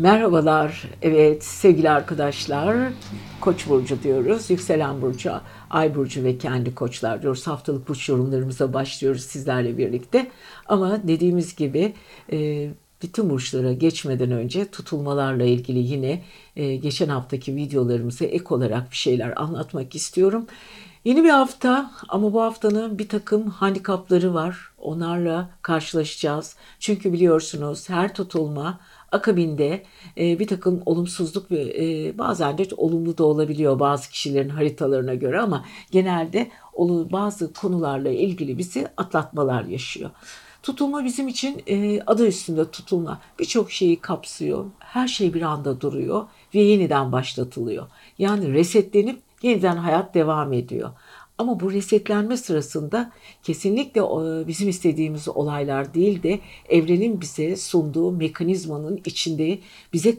Merhabalar, evet sevgili arkadaşlar. Koç burcu diyoruz, yükselen burcu, ay burcu ve kendi koçlar diyoruz. Haftalık burç yorumlarımıza başlıyoruz sizlerle birlikte. Ama dediğimiz gibi e, bütün burçlara geçmeden önce tutulmalarla ilgili yine e, geçen haftaki videolarımıza ek olarak bir şeyler anlatmak istiyorum. Yeni bir hafta ama bu haftanın bir takım handikapları var. Onlarla karşılaşacağız. Çünkü biliyorsunuz her tutulma akabinde e, bir takım olumsuzluk ve e, bazen de olumlu da olabiliyor bazı kişilerin haritalarına göre ama genelde bazı konularla ilgili bizi atlatmalar yaşıyor. Tutulma bizim için e, adı üstünde tutulma. Birçok şeyi kapsıyor. Her şey bir anda duruyor ve yeniden başlatılıyor. Yani resetlenip yeniden hayat devam ediyor. Ama bu resetlenme sırasında kesinlikle e, bizim istediğimiz olaylar değil de evrenin bize sunduğu mekanizmanın içinde bize e,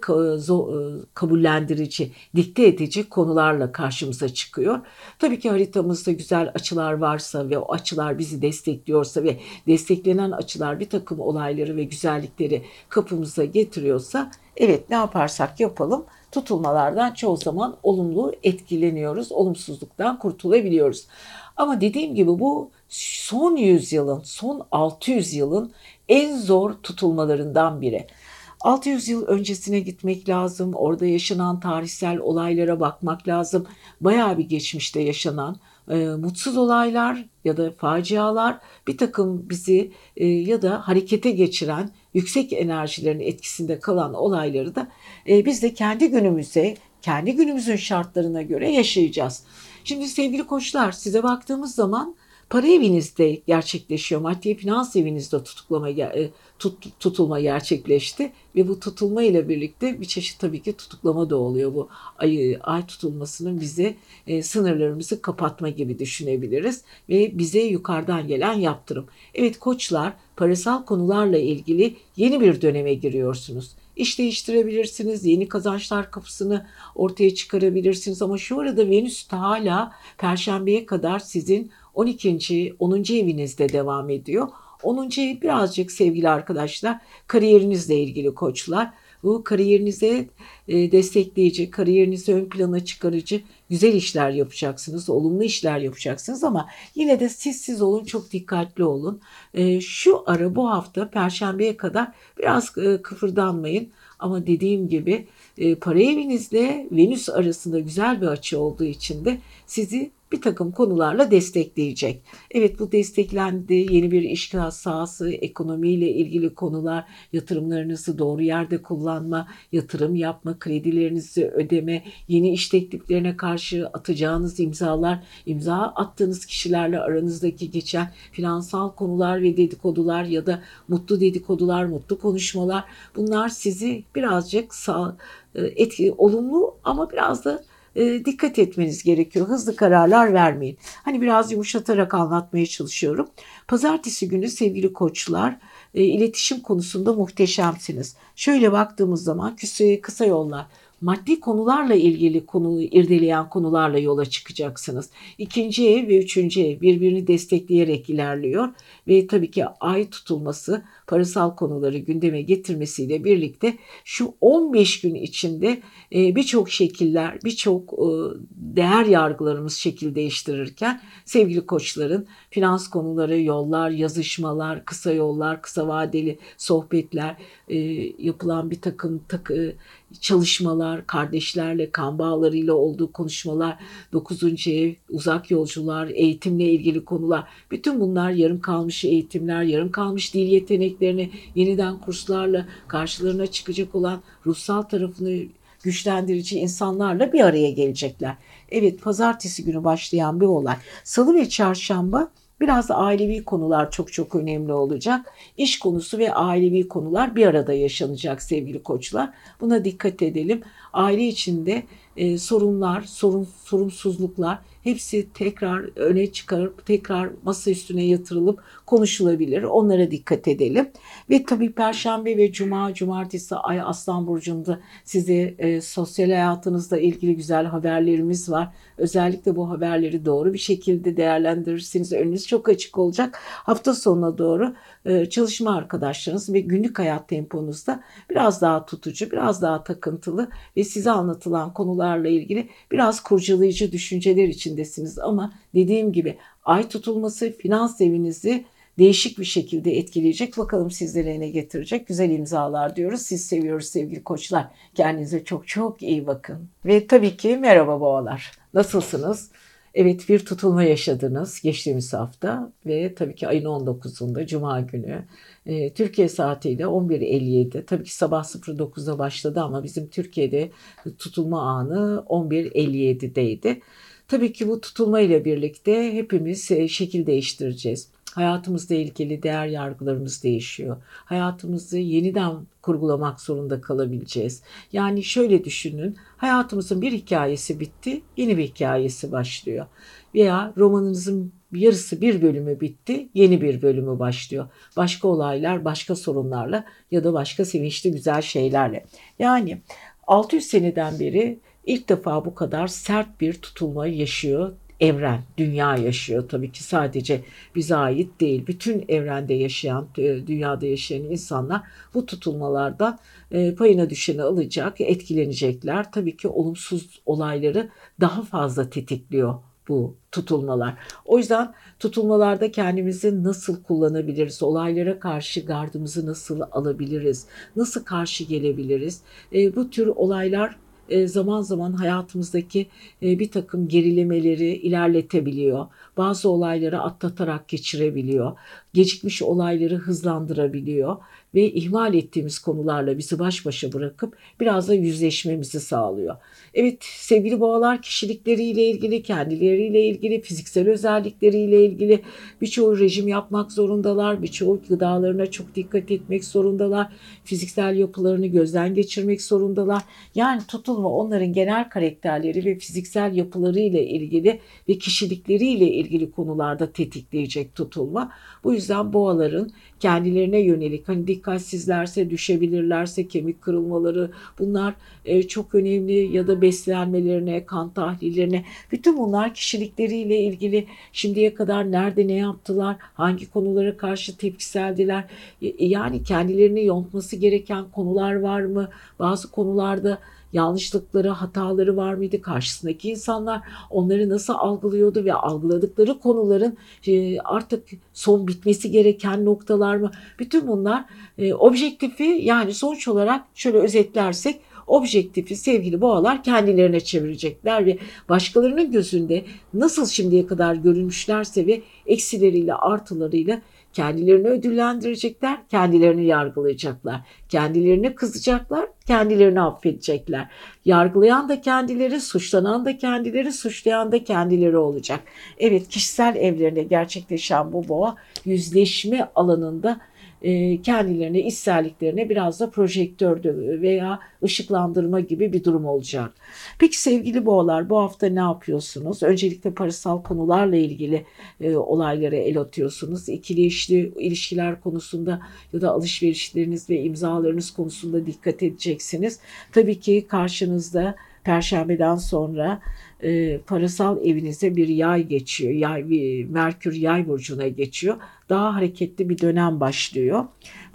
kabullendirici, dikte edici konularla karşımıza çıkıyor. Tabii ki haritamızda güzel açılar varsa ve o açılar bizi destekliyorsa ve desteklenen açılar bir takım olayları ve güzellikleri kapımıza getiriyorsa evet ne yaparsak yapalım tutulmalardan çoğu zaman olumlu etkileniyoruz. Olumsuzluktan kurtulabiliyoruz. Ama dediğim gibi bu son yüzyılın, son 600 yılın en zor tutulmalarından biri. 600 yıl öncesine gitmek lazım. Orada yaşanan tarihsel olaylara bakmak lazım. Bayağı bir geçmişte yaşanan e, mutsuz olaylar ya da facialar bir takım bizi e, ya da harekete geçiren yüksek enerjilerin etkisinde kalan olayları da e, biz de kendi günümüze, kendi günümüzün şartlarına göre yaşayacağız. Şimdi sevgili koçlar size baktığımız zaman para evinizde gerçekleşiyor. Maddi finans evinizde tutuklama e, tut, tutulma gerçekleşti ve bu tutulma ile birlikte bir çeşit tabii ki tutuklama da oluyor. Bu ay, ay tutulmasının bize e, sınırlarımızı kapatma gibi düşünebiliriz ve bize yukarıdan gelen yaptırım. Evet koçlar parasal konularla ilgili yeni bir döneme giriyorsunuz. İş değiştirebilirsiniz, yeni kazançlar kapısını ortaya çıkarabilirsiniz ama şu arada Venüs hala Perşembe'ye kadar sizin 12. 10. evinizde devam ediyor. 10. ev birazcık sevgili arkadaşlar kariyerinizle ilgili koçlar. Bu kariyerinize e, destekleyici, kariyerinizi ön plana çıkarıcı güzel işler yapacaksınız, olumlu işler yapacaksınız ama yine de siz siz olun, çok dikkatli olun. E, şu ara bu hafta Perşembe'ye kadar biraz e, kıfırdanmayın ama dediğim gibi para evinizle Venüs arasında güzel bir açı olduğu için de sizi bir takım konularla destekleyecek. Evet bu desteklendi. Yeni bir iş sahası, ekonomiyle ilgili konular, yatırımlarınızı doğru yerde kullanma, yatırım yapma, kredilerinizi ödeme, yeni iş tekliflerine karşı atacağınız imzalar, imza attığınız kişilerle aranızdaki geçen finansal konular ve dedikodular ya da mutlu dedikodular, mutlu konuşmalar bunlar sizi birazcık sağ, e, etki olumlu ama biraz da e, dikkat etmeniz gerekiyor. Hızlı kararlar vermeyin. Hani biraz yumuşatarak anlatmaya çalışıyorum. Pazartesi günü sevgili koçlar e, iletişim konusunda muhteşemsiniz. Şöyle baktığımız zaman kısa, yollar, maddi konularla ilgili konu irdeleyen konularla yola çıkacaksınız. İkinci ev ve üçüncü ev birbirini destekleyerek ilerliyor ve tabii ki ay tutulması parasal konuları gündeme getirmesiyle birlikte şu 15 gün içinde e, birçok şekiller, birçok e, değer yargılarımız şekil değiştirirken sevgili koçların finans konuları, yollar, yazışmalar, kısa yollar, kısa vadeli sohbetler, e, yapılan bir takım takı, çalışmalar, kardeşlerle, kan bağlarıyla olduğu konuşmalar, 9. ev, uzak yolcular, eğitimle ilgili konular, bütün bunlar yarım kalmış eğitimler, yarım kalmış dil yeteneklerini yeniden kurslarla karşılarına çıkacak olan ruhsal tarafını güçlendirici insanlarla bir araya gelecekler. Evet pazartesi günü başlayan bir olay. Salı ve çarşamba Biraz da ailevi konular çok çok önemli olacak. İş konusu ve ailevi konular bir arada yaşanacak sevgili koçlar. Buna dikkat edelim. Aile içinde e, sorunlar, sorun, sorumsuzluklar hepsi tekrar öne çıkarıp tekrar masa üstüne yatırılıp konuşulabilir. Onlara dikkat edelim. Ve tabii Perşembe ve Cuma, Cumartesi Ay Aslan Burcu'nda size e, sosyal hayatınızla ilgili güzel haberlerimiz var. Özellikle bu haberleri doğru bir şekilde değerlendirirseniz önünüz çok açık olacak. Hafta sonuna doğru e, çalışma arkadaşlarınız ve günlük hayat temponuzda biraz daha tutucu, biraz daha takıntılı ve size anlatılan konularla ilgili biraz kurcalayıcı düşünceler içindesiniz. Ama dediğim gibi ay tutulması finans evinizi değişik bir şekilde etkileyecek. Bakalım sizlere ne getirecek. Güzel imzalar diyoruz. Siz seviyoruz sevgili koçlar. Kendinize çok çok iyi bakın. Ve tabii ki merhaba boğalar. Nasılsınız? Evet bir tutulma yaşadınız geçtiğimiz hafta ve tabii ki ayın 19'unda Cuma günü e, Türkiye saatiyle 11.57 tabii ki sabah 09'da başladı ama bizim Türkiye'de tutulma anı 11.57'deydi. Tabii ki bu tutulma ile birlikte hepimiz e, şekil değiştireceğiz. Hayatımızla ilgili değer yargılarımız değişiyor. Hayatımızı yeniden kurgulamak zorunda kalabileceğiz. Yani şöyle düşünün. Hayatımızın bir hikayesi bitti, yeni bir hikayesi başlıyor. Veya romanınızın yarısı bir bölümü bitti, yeni bir bölümü başlıyor. Başka olaylar, başka sorunlarla ya da başka sevinçli güzel şeylerle. Yani 600 seneden beri ilk defa bu kadar sert bir tutulma yaşıyor evren, dünya yaşıyor. Tabii ki sadece bize ait değil. Bütün evrende yaşayan, e, dünyada yaşayan insanlar bu tutulmalarda e, payına düşeni alacak, etkilenecekler. Tabii ki olumsuz olayları daha fazla tetikliyor bu tutulmalar. O yüzden tutulmalarda kendimizi nasıl kullanabiliriz? Olaylara karşı gardımızı nasıl alabiliriz? Nasıl karşı gelebiliriz? E, bu tür olaylar zaman zaman hayatımızdaki e, bir takım gerilemeleri ilerletebiliyor. Bazı olayları atlatarak geçirebiliyor. Gecikmiş olayları hızlandırabiliyor ve ihmal ettiğimiz konularla bizi baş başa bırakıp biraz da yüzleşmemizi sağlıyor. Evet sevgili boğalar kişilikleriyle ilgili, kendileriyle ilgili, fiziksel özellikleriyle ilgili birçoğu rejim yapmak zorundalar. Birçoğu gıdalarına çok dikkat etmek zorundalar. Fiziksel yapılarını gözden geçirmek zorundalar. Yani tutulma onların genel karakterleri ve fiziksel yapılarıyla ilgili ve kişilikleriyle ilgili konularda tetikleyecek tutulma. Bu yüzden boğaların kendilerine yönelik hani dikkatsizlerse düşebilirlerse kemik kırılmaları bunlar e, çok önemli. Ya da beslenmelerine, kan tahlillerine. Bütün bunlar kişilikleriyle ilgili. Şimdiye kadar nerede ne yaptılar, hangi konulara karşı tepkiseldiler yani kendilerini yontması gereken konular var mı? Bazı konularda yanlışlıkları, hataları var mıydı? Karşısındaki insanlar onları nasıl algılıyordu ve algıladıkları konuların e, artık son bitmesi gereken noktalar mı? Bütün bunlar e, objektifi yani sonuç olarak şöyle özetlersek objektifi sevgili boğalar kendilerine çevirecekler ve başkalarının gözünde nasıl şimdiye kadar görünmüşlerse ve eksileriyle artılarıyla Kendilerini ödüllendirecekler, kendilerini yargılayacaklar. Kendilerini kızacaklar, kendilerini affedecekler. Yargılayan da kendileri, suçlanan da kendileri, suçlayan da kendileri olacak. Evet kişisel evlerinde gerçekleşen bu boğa yüzleşme alanında kendilerine, içselliklerine biraz da projektör veya ışıklandırma gibi bir durum olacak. Peki sevgili boğalar bu hafta ne yapıyorsunuz? Öncelikle parasal konularla ilgili e, olaylara el atıyorsunuz. İkili işli ilişkiler konusunda ya da alışverişleriniz ve imzalarınız konusunda dikkat edeceksiniz. Tabii ki karşınızda Perşembeden sonra e, parasal evinize bir yay geçiyor. Yay, bir, Merkür yay burcuna geçiyor. Daha hareketli bir dönem başlıyor.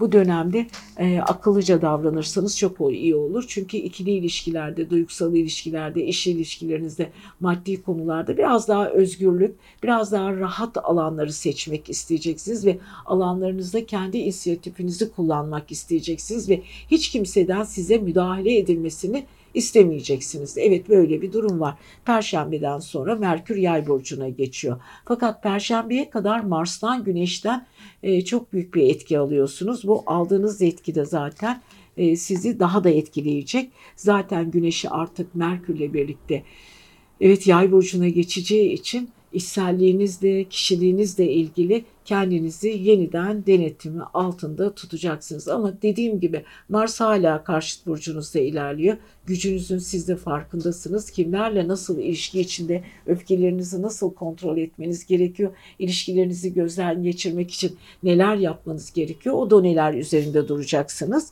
Bu dönemde e, akıllıca davranırsanız çok iyi olur. Çünkü ikili ilişkilerde, duygusal ilişkilerde, iş ilişkilerinizde, maddi konularda biraz daha özgürlük, biraz daha rahat alanları seçmek isteyeceksiniz ve alanlarınızda kendi inisiyatifinizi kullanmak isteyeceksiniz ve hiç kimseden size müdahale edilmesini istemeyeceksiniz. Evet böyle bir durum var. Perşembeden sonra Merkür yay burcuna geçiyor. Fakat perşembeye kadar Mars'tan Güneş'ten e, çok büyük bir etki alıyorsunuz. Bu aldığınız etki de zaten e, sizi daha da etkileyecek. Zaten Güneş'i artık Merkür'le birlikte evet yay burcuna geçeceği için içselliğinizle, kişiliğinizle ilgili kendinizi yeniden denetimi altında tutacaksınız. Ama dediğim gibi Mars hala karşıt burcunuzda ilerliyor. Gücünüzün siz de farkındasınız. Kimlerle nasıl ilişki içinde öfkelerinizi nasıl kontrol etmeniz gerekiyor? İlişkilerinizi gözden geçirmek için neler yapmanız gerekiyor? O doneler üzerinde duracaksınız.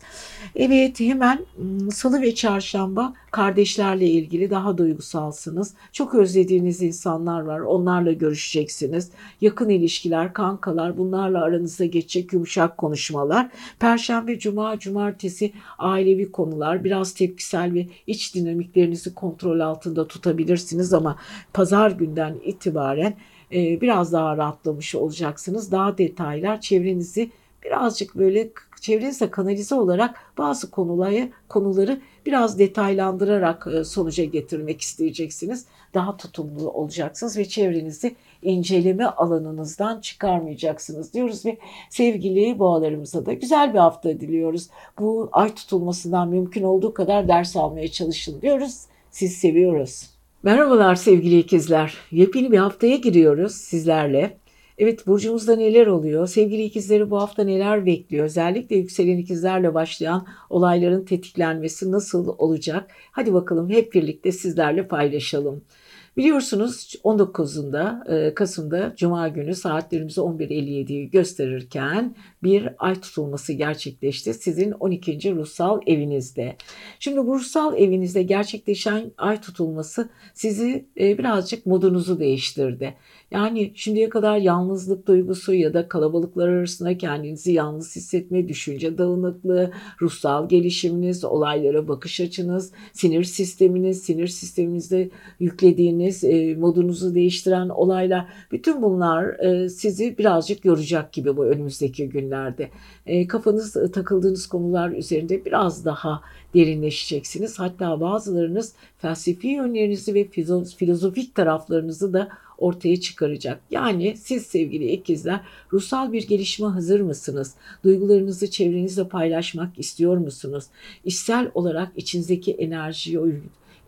Evet hemen ıı, salı ve çarşamba kardeşlerle ilgili daha duygusalsınız. Çok özlediğiniz insanlar var. Onlarla görüşeceksiniz. Yakın ilişkiler, kankalar bunlarla aranızda geçecek yumuşak konuşmalar. Perşembe, cuma, cumartesi ailevi konular, biraz tepkisel ve iç dinamiklerinizi kontrol altında tutabilirsiniz ama pazar günden itibaren e, biraz daha rahatlamış olacaksınız. Daha detaylar çevrenizi birazcık böyle çevrenizde kanalize olarak bazı konuları konuları biraz detaylandırarak e, sonuca getirmek isteyeceksiniz. Daha tutumlu olacaksınız ve çevrenizi inceleme alanınızdan çıkarmayacaksınız diyoruz ve sevgili boğalarımıza da güzel bir hafta diliyoruz. Bu ay tutulmasından mümkün olduğu kadar ders almaya çalışın diyoruz. Siz seviyoruz. Merhabalar sevgili ikizler. Yepyeni bir haftaya giriyoruz sizlerle. Evet burcumuzda neler oluyor? Sevgili ikizleri bu hafta neler bekliyor? Özellikle yükselen ikizlerle başlayan olayların tetiklenmesi nasıl olacak? Hadi bakalım hep birlikte sizlerle paylaşalım. Biliyorsunuz 19'unda e, Kasım'da Cuma günü saatlerimizi 11.57'yi gösterirken bir ay tutulması gerçekleşti. Sizin 12. ruhsal evinizde. Şimdi bu ruhsal evinizde gerçekleşen ay tutulması sizi e, birazcık modunuzu değiştirdi. Yani şimdiye kadar yalnızlık duygusu ya da kalabalıklar arasında kendinizi yalnız hissetme, düşünce dağınıklığı, ruhsal gelişiminiz, olaylara bakış açınız, sinir sisteminiz, sinir sisteminizde yüklediğiniz, e, modunuzu değiştiren olaylar, bütün bunlar e, sizi birazcık yoracak gibi bu önümüzdeki günlerde. E, kafanız takıldığınız konular üzerinde biraz daha derinleşeceksiniz. Hatta bazılarınız felsefi yönlerinizi ve filozofik taraflarınızı da ortaya çıkaracak. Yani siz sevgili ikizler ruhsal bir gelişme hazır mısınız? Duygularınızı çevrenizle paylaşmak istiyor musunuz? İçsel olarak içinizdeki enerjiyi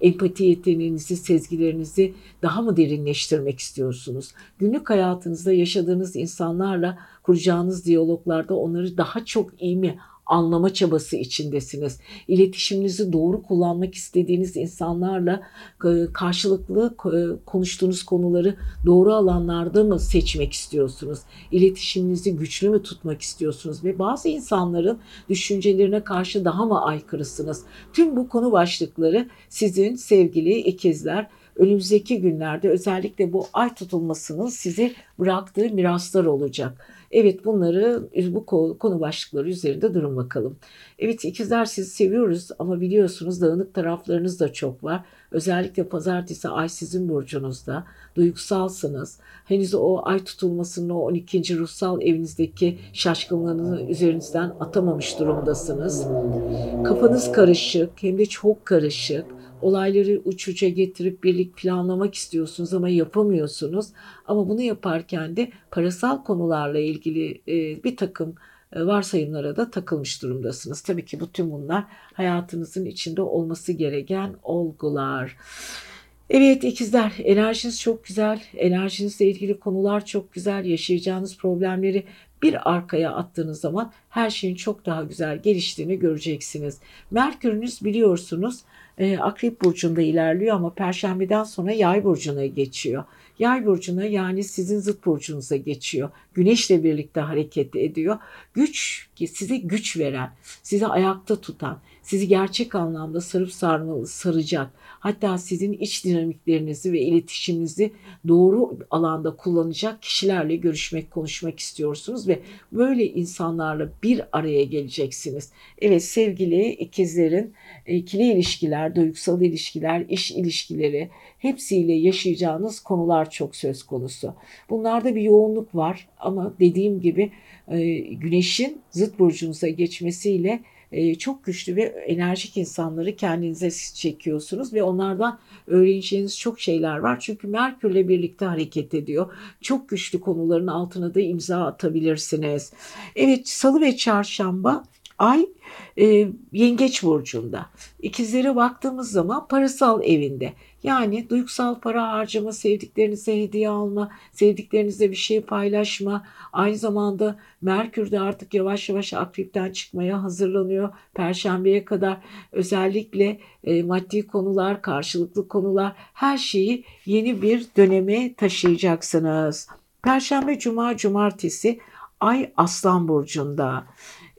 empati yeteneğinizi, sezgilerinizi daha mı derinleştirmek istiyorsunuz? Günlük hayatınızda yaşadığınız insanlarla kuracağınız diyaloglarda onları daha çok iyi mi anlama çabası içindesiniz. İletişiminizi doğru kullanmak istediğiniz insanlarla e, karşılıklı e, konuştuğunuz konuları doğru alanlarda mı seçmek istiyorsunuz? İletişiminizi güçlü mü tutmak istiyorsunuz? Ve bazı insanların düşüncelerine karşı daha mı aykırısınız? Tüm bu konu başlıkları sizin sevgili ikizler önümüzdeki günlerde özellikle bu ay tutulmasının size bıraktığı miraslar olacak. Evet bunları bu konu başlıkları üzerinde durun bakalım. Evet ikizler sizi seviyoruz ama biliyorsunuz dağınık taraflarınız da çok var. Özellikle pazartesi ay sizin burcunuzda. Duygusalsınız. Henüz o ay tutulmasının o 12. ruhsal evinizdeki şaşkınlığını üzerinizden atamamış durumdasınız. Kafanız karışık hem de çok karışık olayları uç uça getirip birlik planlamak istiyorsunuz ama yapamıyorsunuz. Ama bunu yaparken de parasal konularla ilgili e, bir takım e, varsayımlara da takılmış durumdasınız. Tabii ki bütün bunlar hayatınızın içinde olması gereken olgular. Evet ikizler enerjiniz çok güzel. Enerjinizle ilgili konular çok güzel. Yaşayacağınız problemleri bir arkaya attığınız zaman her şeyin çok daha güzel geliştiğini göreceksiniz. Merkürünüz biliyorsunuz e, Akrep burcunda ilerliyor ama Perşembeden sonra Yay burcuna geçiyor. Yay burcuna yani sizin zıt burcunuza geçiyor. Güneşle birlikte hareket ediyor. Güç size güç veren, sizi ayakta tutan, sizi gerçek anlamda sarıp sarmalı, saracak. Hatta sizin iç dinamiklerinizi ve iletişiminizi doğru alanda kullanacak kişilerle görüşmek, konuşmak istiyorsunuz ve böyle insanlarla bir araya geleceksiniz. Evet sevgili ikizlerin ikili ilişkiler, duygusal ilişkiler, iş ilişkileri hepsiyle yaşayacağınız konular çok söz konusu. Bunlarda bir yoğunluk var ama dediğim gibi e, güneşin zıt burcunuza geçmesiyle e, çok güçlü ve enerjik insanları kendinize çekiyorsunuz ve onlardan öğreneceğiniz çok şeyler var. Çünkü Merkürle birlikte hareket ediyor. Çok güçlü konuların altına da imza atabilirsiniz. Evet salı ve çarşamba ay e, yengeç burcunda. İkizlere baktığımız zaman parasal evinde. Yani duygusal para harcama, sevdiklerinize hediye alma, sevdiklerinizle bir şey paylaşma. Aynı zamanda Merkür de artık yavaş yavaş akripten çıkmaya hazırlanıyor. Perşembeye kadar özellikle e, maddi konular, karşılıklı konular her şeyi yeni bir döneme taşıyacaksınız. Perşembe, cuma, cumartesi Ay Aslan Burcu'nda.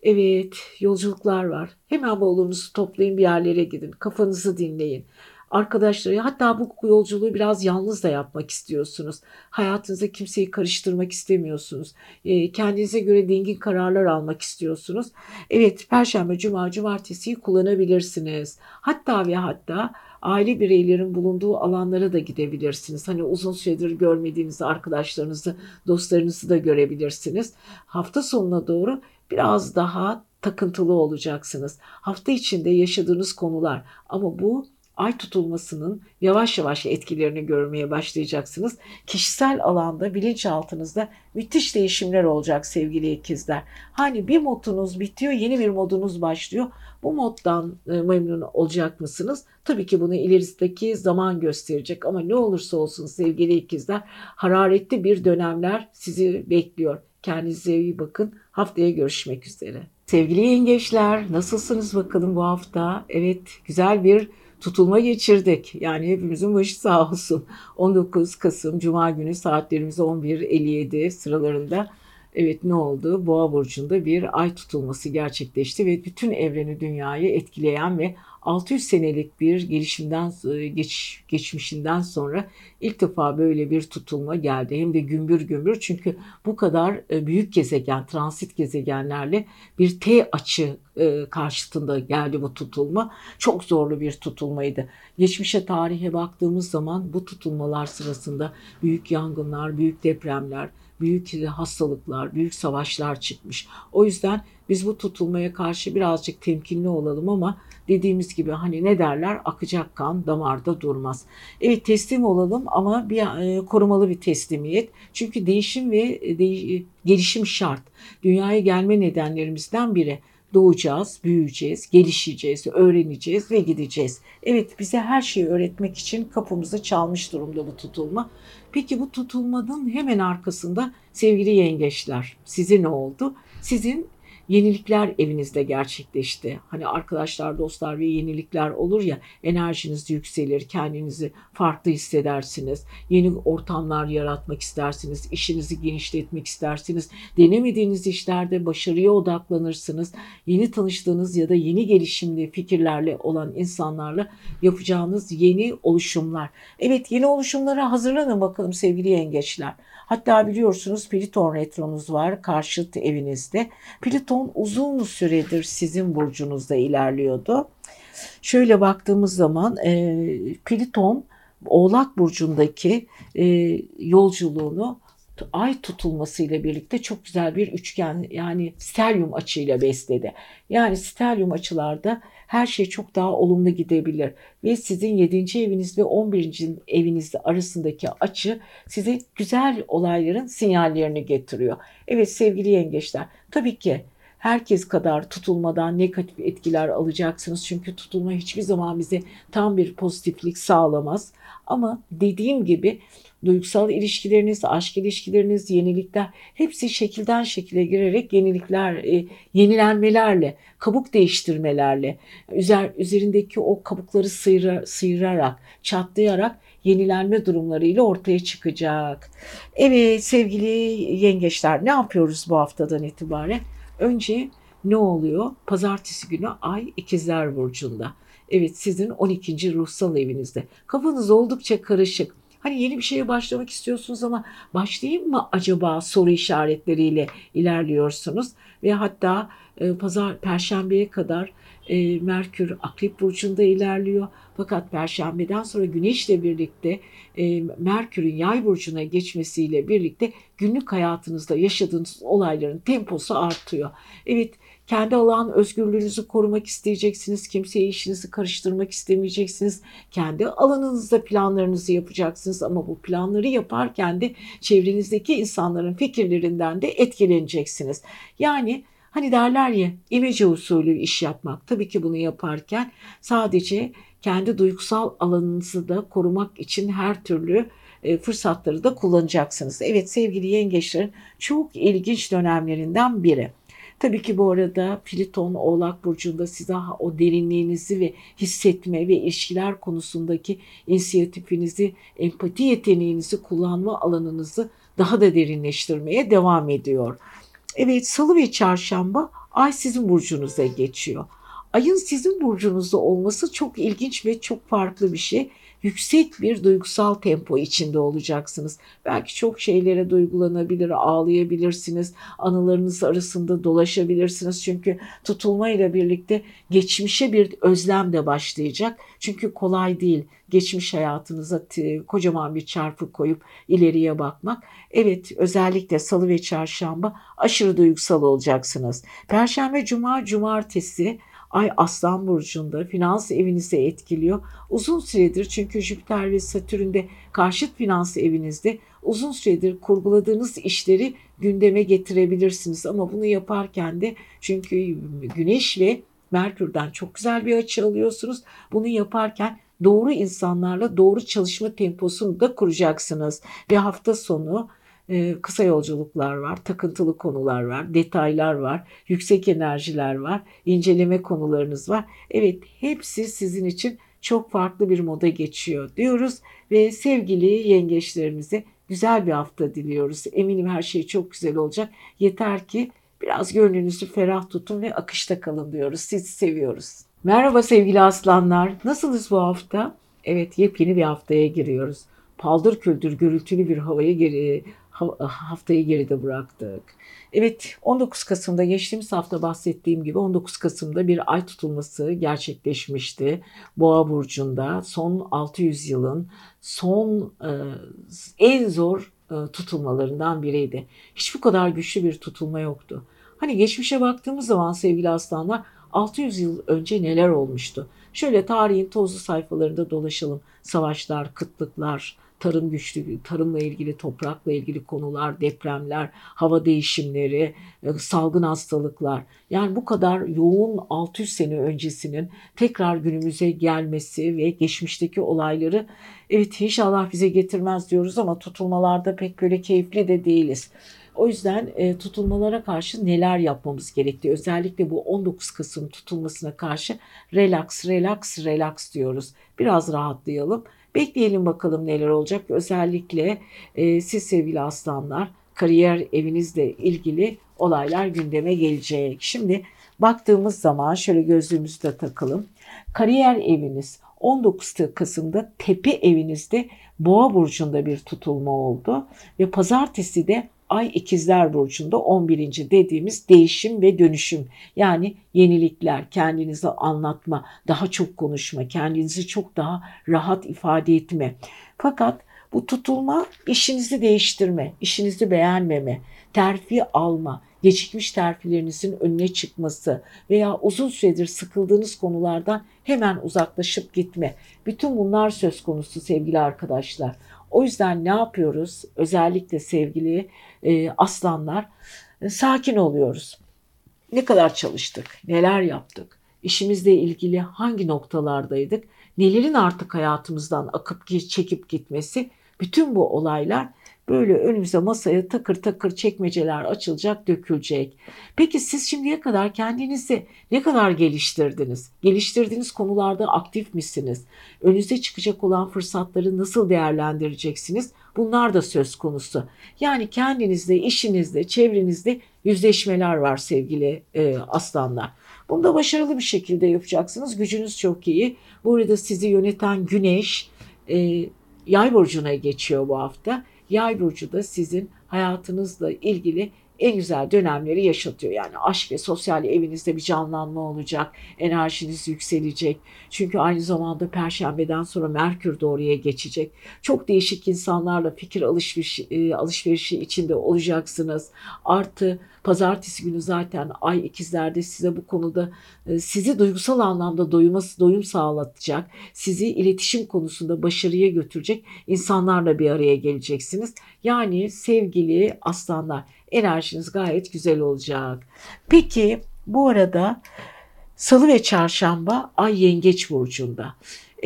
Evet yolculuklar var. Hemen bavulunuzu toplayın bir yerlere gidin. Kafanızı dinleyin. Arkadaşları hatta bu yolculuğu biraz yalnız da yapmak istiyorsunuz. Hayatınıza kimseyi karıştırmak istemiyorsunuz. Ee, kendinize göre dingin kararlar almak istiyorsunuz. Evet Perşembe, Cuma, Cumartesi'yi kullanabilirsiniz. Hatta ve hatta aile bireylerin bulunduğu alanlara da gidebilirsiniz. Hani uzun süredir görmediğiniz arkadaşlarınızı, dostlarınızı da görebilirsiniz. Hafta sonuna doğru biraz daha takıntılı olacaksınız. Hafta içinde yaşadığınız konular ama bu ay tutulmasının yavaş yavaş etkilerini görmeye başlayacaksınız. Kişisel alanda bilinçaltınızda müthiş değişimler olacak sevgili ikizler. Hani bir modunuz bitiyor, yeni bir modunuz başlıyor. Bu moddan e, memnun olacak mısınız? Tabii ki bunu ilerideki zaman gösterecek ama ne olursa olsun sevgili ikizler hararetli bir dönemler sizi bekliyor. Kendinize iyi bakın. Haftaya görüşmek üzere. Sevgili yengeçler nasılsınız bakalım bu hafta? Evet güzel bir tutulma geçirdik. Yani hepimizin başı sağ olsun. 19 Kasım Cuma günü saatlerimiz 11.57 sıralarında Evet ne oldu? Boğa burcunda bir ay tutulması gerçekleşti ve bütün evreni dünyayı etkileyen ve 600 senelik bir gelişimden e, geç, geçmişinden sonra ilk defa böyle bir tutulma geldi. Hem de gümbür gümbür çünkü bu kadar e, büyük gezegen, transit gezegenlerle bir T açı e, karşıtında geldi bu tutulma. Çok zorlu bir tutulmaydı. Geçmişe tarihe baktığımız zaman bu tutulmalar sırasında büyük yangınlar, büyük depremler, büyük hastalıklar, büyük savaşlar çıkmış. O yüzden biz bu tutulmaya karşı birazcık temkinli olalım ama dediğimiz gibi hani ne derler akacak kan damarda durmaz. Evet teslim olalım ama bir e, korumalı bir teslimiyet. Çünkü değişim ve e, de, gelişim şart. Dünyaya gelme nedenlerimizden biri doğacağız, büyüyeceğiz, gelişeceğiz, öğreneceğiz ve gideceğiz. Evet bize her şeyi öğretmek için kapımızı çalmış durumda bu tutulma. Peki bu tutulmanın hemen arkasında sevgili yengeçler size ne oldu? Sizin yenilikler evinizde gerçekleşti. Hani arkadaşlar, dostlar ve yenilikler olur ya enerjiniz yükselir, kendinizi farklı hissedersiniz. Yeni ortamlar yaratmak istersiniz, işinizi genişletmek istersiniz. Denemediğiniz işlerde başarıya odaklanırsınız. Yeni tanıştığınız ya da yeni gelişimli fikirlerle olan insanlarla yapacağınız yeni oluşumlar. Evet yeni oluşumlara hazırlanın bakalım sevgili yengeçler. Hatta biliyorsunuz Pliton retronuz var karşıt evinizde. Pliton uzun süredir sizin burcunuzda ilerliyordu. Şöyle baktığımız zaman e, Pliton Oğlak burcundaki e, yolculuğunu ay tutulmasıyla birlikte çok güzel bir üçgen yani stelyum açıyla besledi. Yani stelyum açılarda her şey çok daha olumlu gidebilir. Ve sizin 7. eviniz ve 11. evinizde arasındaki açı size güzel olayların sinyallerini getiriyor. Evet sevgili yengeçler tabii ki herkes kadar tutulmadan negatif etkiler alacaksınız. Çünkü tutulma hiçbir zaman bize tam bir pozitiflik sağlamaz. Ama dediğim gibi duygusal ilişkileriniz, aşk ilişkileriniz, yenilikler hepsi şekilden şekile girerek yenilikler, e, yenilenmelerle, kabuk değiştirmelerle, üzer, üzerindeki o kabukları sıyıra, sıyırarak, çatlayarak yenilenme durumlarıyla ortaya çıkacak. Evet sevgili yengeçler ne yapıyoruz bu haftadan itibaren? Önce ne oluyor? Pazartesi günü Ay ikizler Burcu'nda. Evet sizin 12. ruhsal evinizde. Kafanız oldukça karışık. Hani yeni bir şeye başlamak istiyorsunuz ama başlayayım mı acaba soru işaretleriyle ilerliyorsunuz. Ve hatta e, pazar perşembeye kadar e, Merkür Akrep Burcu'nda ilerliyor. Fakat Perşembeden sonra Güneş'le birlikte e, Merkür'ün Yay Burcu'na geçmesiyle birlikte günlük hayatınızda yaşadığınız olayların temposu artıyor. Evet kendi alan özgürlüğünüzü korumak isteyeceksiniz. Kimseye işinizi karıştırmak istemeyeceksiniz. Kendi alanınızda planlarınızı yapacaksınız ama bu planları yaparken de çevrenizdeki insanların fikirlerinden de etkileneceksiniz. Yani Hani derler ya imece usulü iş yapmak. Tabii ki bunu yaparken sadece kendi duygusal alanınızı da korumak için her türlü e, fırsatları da kullanacaksınız. Evet sevgili yengeçlerin çok ilginç dönemlerinden biri. Tabii ki bu arada Pliton Oğlak Burcu'nda size o derinliğinizi ve hissetme ve ilişkiler konusundaki inisiyatifinizi, empati yeteneğinizi, kullanma alanınızı daha da derinleştirmeye devam ediyor. Evet salı ve çarşamba ay sizin burcunuza geçiyor. Ayın sizin burcunuzda olması çok ilginç ve çok farklı bir şey yüksek bir duygusal tempo içinde olacaksınız. Belki çok şeylere duygulanabilir, ağlayabilirsiniz. Anılarınız arasında dolaşabilirsiniz. Çünkü tutulmayla birlikte geçmişe bir özlem de başlayacak. Çünkü kolay değil geçmiş hayatınıza kocaman bir çarpı koyup ileriye bakmak. Evet özellikle salı ve çarşamba aşırı duygusal olacaksınız. Perşembe, cuma, cumartesi Ay Aslan Burcu'nda finans evinizi etkiliyor. Uzun süredir çünkü Jüpiter ve Satürn'de karşıt finans evinizde uzun süredir kurguladığınız işleri gündeme getirebilirsiniz. Ama bunu yaparken de çünkü Güneş ve Merkür'den çok güzel bir açı alıyorsunuz. Bunu yaparken doğru insanlarla doğru çalışma temposunu da kuracaksınız. Ve hafta sonu ee, kısa yolculuklar var, takıntılı konular var, detaylar var, yüksek enerjiler var, inceleme konularınız var. Evet hepsi sizin için çok farklı bir moda geçiyor diyoruz ve sevgili yengeçlerimize güzel bir hafta diliyoruz. Eminim her şey çok güzel olacak. Yeter ki biraz gönlünüzü ferah tutun ve akışta kalın diyoruz. Sizi seviyoruz. Merhaba sevgili aslanlar. Nasılsınız bu hafta? Evet yepyeni bir haftaya giriyoruz. Paldır küldür gürültülü bir havayı geri, haftayı geride bıraktık. Evet 19 Kasım'da geçtiğimiz hafta bahsettiğim gibi 19 Kasım'da bir ay tutulması gerçekleşmişti. Boğa burcunda son 600 yılın son e, en zor e, tutulmalarından biriydi. Hiç bu kadar güçlü bir tutulma yoktu. Hani geçmişe baktığımız zaman sevgili aslanlar 600 yıl önce neler olmuştu? Şöyle tarihin tozlu sayfalarında dolaşalım. Savaşlar, kıtlıklar, tarım güçlü, tarımla ilgili, toprakla ilgili konular, depremler, hava değişimleri, e, salgın hastalıklar. Yani bu kadar yoğun 600 sene öncesinin tekrar günümüze gelmesi ve geçmişteki olayları evet inşallah bize getirmez diyoruz ama tutulmalarda pek böyle keyifli de değiliz. O yüzden e, tutulmalara karşı neler yapmamız gerektiği özellikle bu 19 Kasım tutulmasına karşı relax, relax, relax diyoruz. Biraz rahatlayalım. Bekleyelim bakalım neler olacak. Özellikle e, siz sevgili aslanlar kariyer evinizle ilgili olaylar gündeme gelecek. Şimdi baktığımız zaman şöyle gözlüğümüzü de takalım. Kariyer eviniz 19 Kasım'da tepe evinizde Boğa burcunda bir tutulma oldu ve pazartesi de Ay ikizler burcunda 11. dediğimiz değişim ve dönüşüm. Yani yenilikler, kendinizi anlatma, daha çok konuşma, kendinizi çok daha rahat ifade etme. Fakat bu tutulma işinizi değiştirme, işinizi beğenmeme, terfi alma, gecikmiş terfilerinizin önüne çıkması veya uzun süredir sıkıldığınız konulardan hemen uzaklaşıp gitme. Bütün bunlar söz konusu sevgili arkadaşlar. O yüzden ne yapıyoruz? Özellikle sevgili e, aslanlar e, sakin oluyoruz. Ne kadar çalıştık, neler yaptık, işimizle ilgili hangi noktalardaydık, nelerin artık hayatımızdan akıp çekip gitmesi, bütün bu olaylar böyle önümüze masaya takır takır çekmeceler açılacak, dökülecek. Peki siz şimdiye kadar kendinizi ne kadar geliştirdiniz? Geliştirdiğiniz konularda aktif misiniz? Önünüze çıkacak olan fırsatları nasıl değerlendireceksiniz? Bunlar da söz konusu. Yani kendinizde, işinizde, çevrenizde yüzleşmeler var sevgili e, aslanlar. Bunu da başarılı bir şekilde yapacaksınız. Gücünüz çok iyi. Bu arada sizi yöneten güneş e, yay burcuna geçiyor bu hafta. Yay burcu da sizin hayatınızla ilgili en güzel dönemleri yaşatıyor. Yani aşk ve sosyal evinizde bir canlanma olacak. Enerjiniz yükselecek. Çünkü aynı zamanda perşembeden sonra Merkür de oraya geçecek. Çok değişik insanlarla fikir alışverişi, e, alışverişi içinde olacaksınız. Artı pazartesi günü zaten ay ikizlerde size bu konuda e, sizi duygusal anlamda doyuması, doyum sağlatacak. Sizi iletişim konusunda başarıya götürecek insanlarla bir araya geleceksiniz. Yani sevgili aslanlar enerjiniz gayet güzel olacak. Peki bu arada salı ve çarşamba ay yengeç burcunda.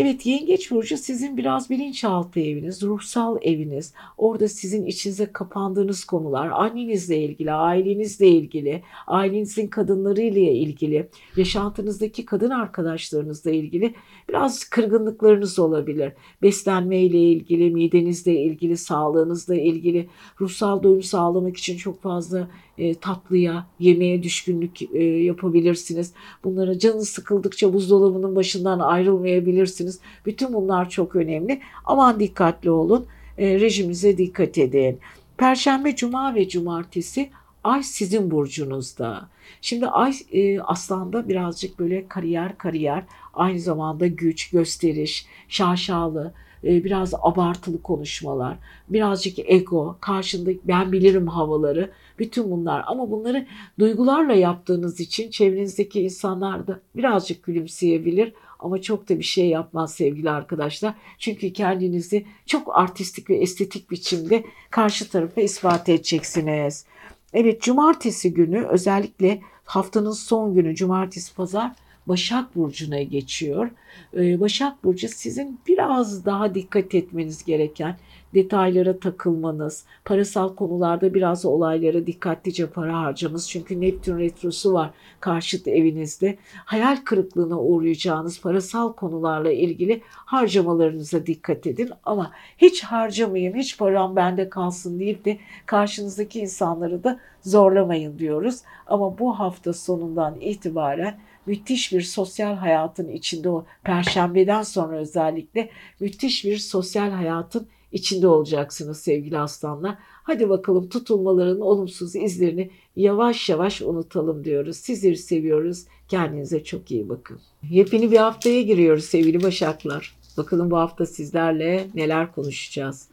Evet yengeç burcu sizin biraz bilinçaltı eviniz, ruhsal eviniz. Orada sizin içinize kapandığınız konular, annenizle ilgili, ailenizle ilgili, ailenizin kadınlarıyla ilgili, yaşantınızdaki kadın arkadaşlarınızla ilgili biraz kırgınlıklarınız olabilir. Beslenmeyle ilgili, midenizle ilgili, sağlığınızla ilgili, ruhsal doyum sağlamak için çok fazla e, tatlıya, yemeğe düşkünlük e, yapabilirsiniz. Bunlara canınız sıkıldıkça buzdolabının başından ayrılmayabilirsiniz. Bütün bunlar çok önemli. Aman dikkatli olun. E, rejimize dikkat edin. Perşembe, cuma ve cumartesi Ay sizin burcunuzda. Şimdi Ay e, aslanda birazcık böyle kariyer kariyer, aynı zamanda güç, gösteriş, şaşalı, e, biraz abartılı konuşmalar, birazcık ego, karşında ben bilirim havaları, bütün bunlar. Ama bunları duygularla yaptığınız için çevrenizdeki insanlar da birazcık gülümseyebilir ama çok da bir şey yapmaz sevgili arkadaşlar. Çünkü kendinizi çok artistik ve estetik biçimde karşı tarafa ispat edeceksiniz. Evet cumartesi günü özellikle haftanın son günü cumartesi pazar Başak Burcu'na geçiyor. Ee, Başak Burcu sizin biraz daha dikkat etmeniz gereken detaylara takılmanız, parasal konularda biraz olaylara dikkatlice para harcamanız. Çünkü Neptün retrosu var karşıt evinizde. Hayal kırıklığına uğrayacağınız parasal konularla ilgili harcamalarınıza dikkat edin. Ama hiç harcamayayım, hiç param bende kalsın deyip de karşınızdaki insanları da zorlamayın diyoruz. Ama bu hafta sonundan itibaren müthiş bir sosyal hayatın içinde o perşembeden sonra özellikle müthiş bir sosyal hayatın içinde olacaksınız sevgili aslanlar. Hadi bakalım tutulmaların olumsuz izlerini yavaş yavaş unutalım diyoruz. Sizleri seviyoruz. Kendinize çok iyi bakın. Yepyeni bir haftaya giriyoruz sevgili Başaklar. Bakalım bu hafta sizlerle neler konuşacağız.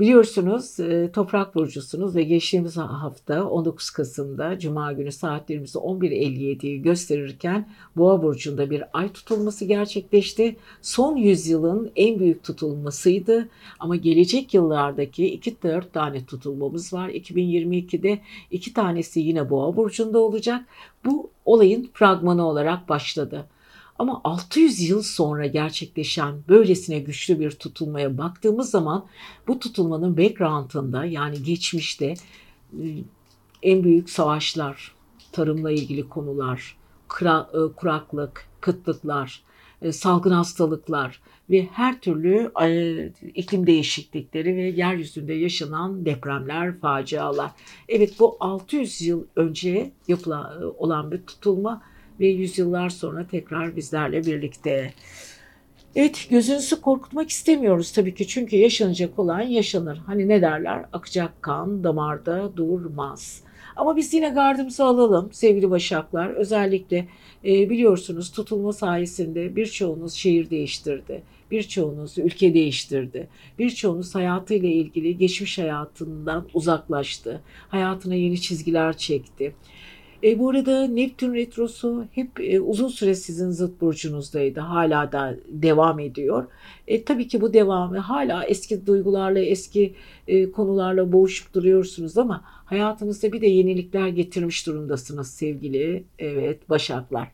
Biliyorsunuz e, Toprak Burcusunuz ve geçtiğimiz hafta 19 Kasım'da Cuma günü saatlerimizi 11.57'yi gösterirken Boğa Burcu'nda bir ay tutulması gerçekleşti. Son yüzyılın en büyük tutulmasıydı ama gelecek yıllardaki 2-4 tane tutulmamız var. 2022'de iki tanesi yine Boğa Burcu'nda olacak. Bu olayın fragmanı olarak başladı. Ama 600 yıl sonra gerçekleşen böylesine güçlü bir tutulmaya baktığımız zaman bu tutulmanın background'ında yani geçmişte e, en büyük savaşlar, tarımla ilgili konular, e, kuraklık, kıtlıklar, e, salgın hastalıklar ve her türlü iklim değişiklikleri ve yeryüzünde yaşanan depremler, facialar. Evet bu 600 yıl önce yapılan olan bir tutulma ve yüzyıllar sonra tekrar bizlerle birlikte. Evet gözünüzü korkutmak istemiyoruz tabii ki çünkü yaşanacak olan yaşanır. Hani ne derler akacak kan damarda durmaz. Ama biz yine gardımızı alalım sevgili Başaklar. Özellikle e, biliyorsunuz tutulma sayesinde birçoğunuz şehir değiştirdi. Birçoğunuz ülke değiştirdi. Birçoğunuz hayatıyla ilgili geçmiş hayatından uzaklaştı. Hayatına yeni çizgiler çekti. E, bu arada Neptün Retrosu hep e, uzun süre sizin zıt burcunuzdaydı. Hala da devam ediyor. E, tabii ki bu devamı hala eski duygularla, eski e, konularla boğuşup duruyorsunuz ama hayatınızda bir de yenilikler getirmiş durumdasınız sevgili evet başaklar.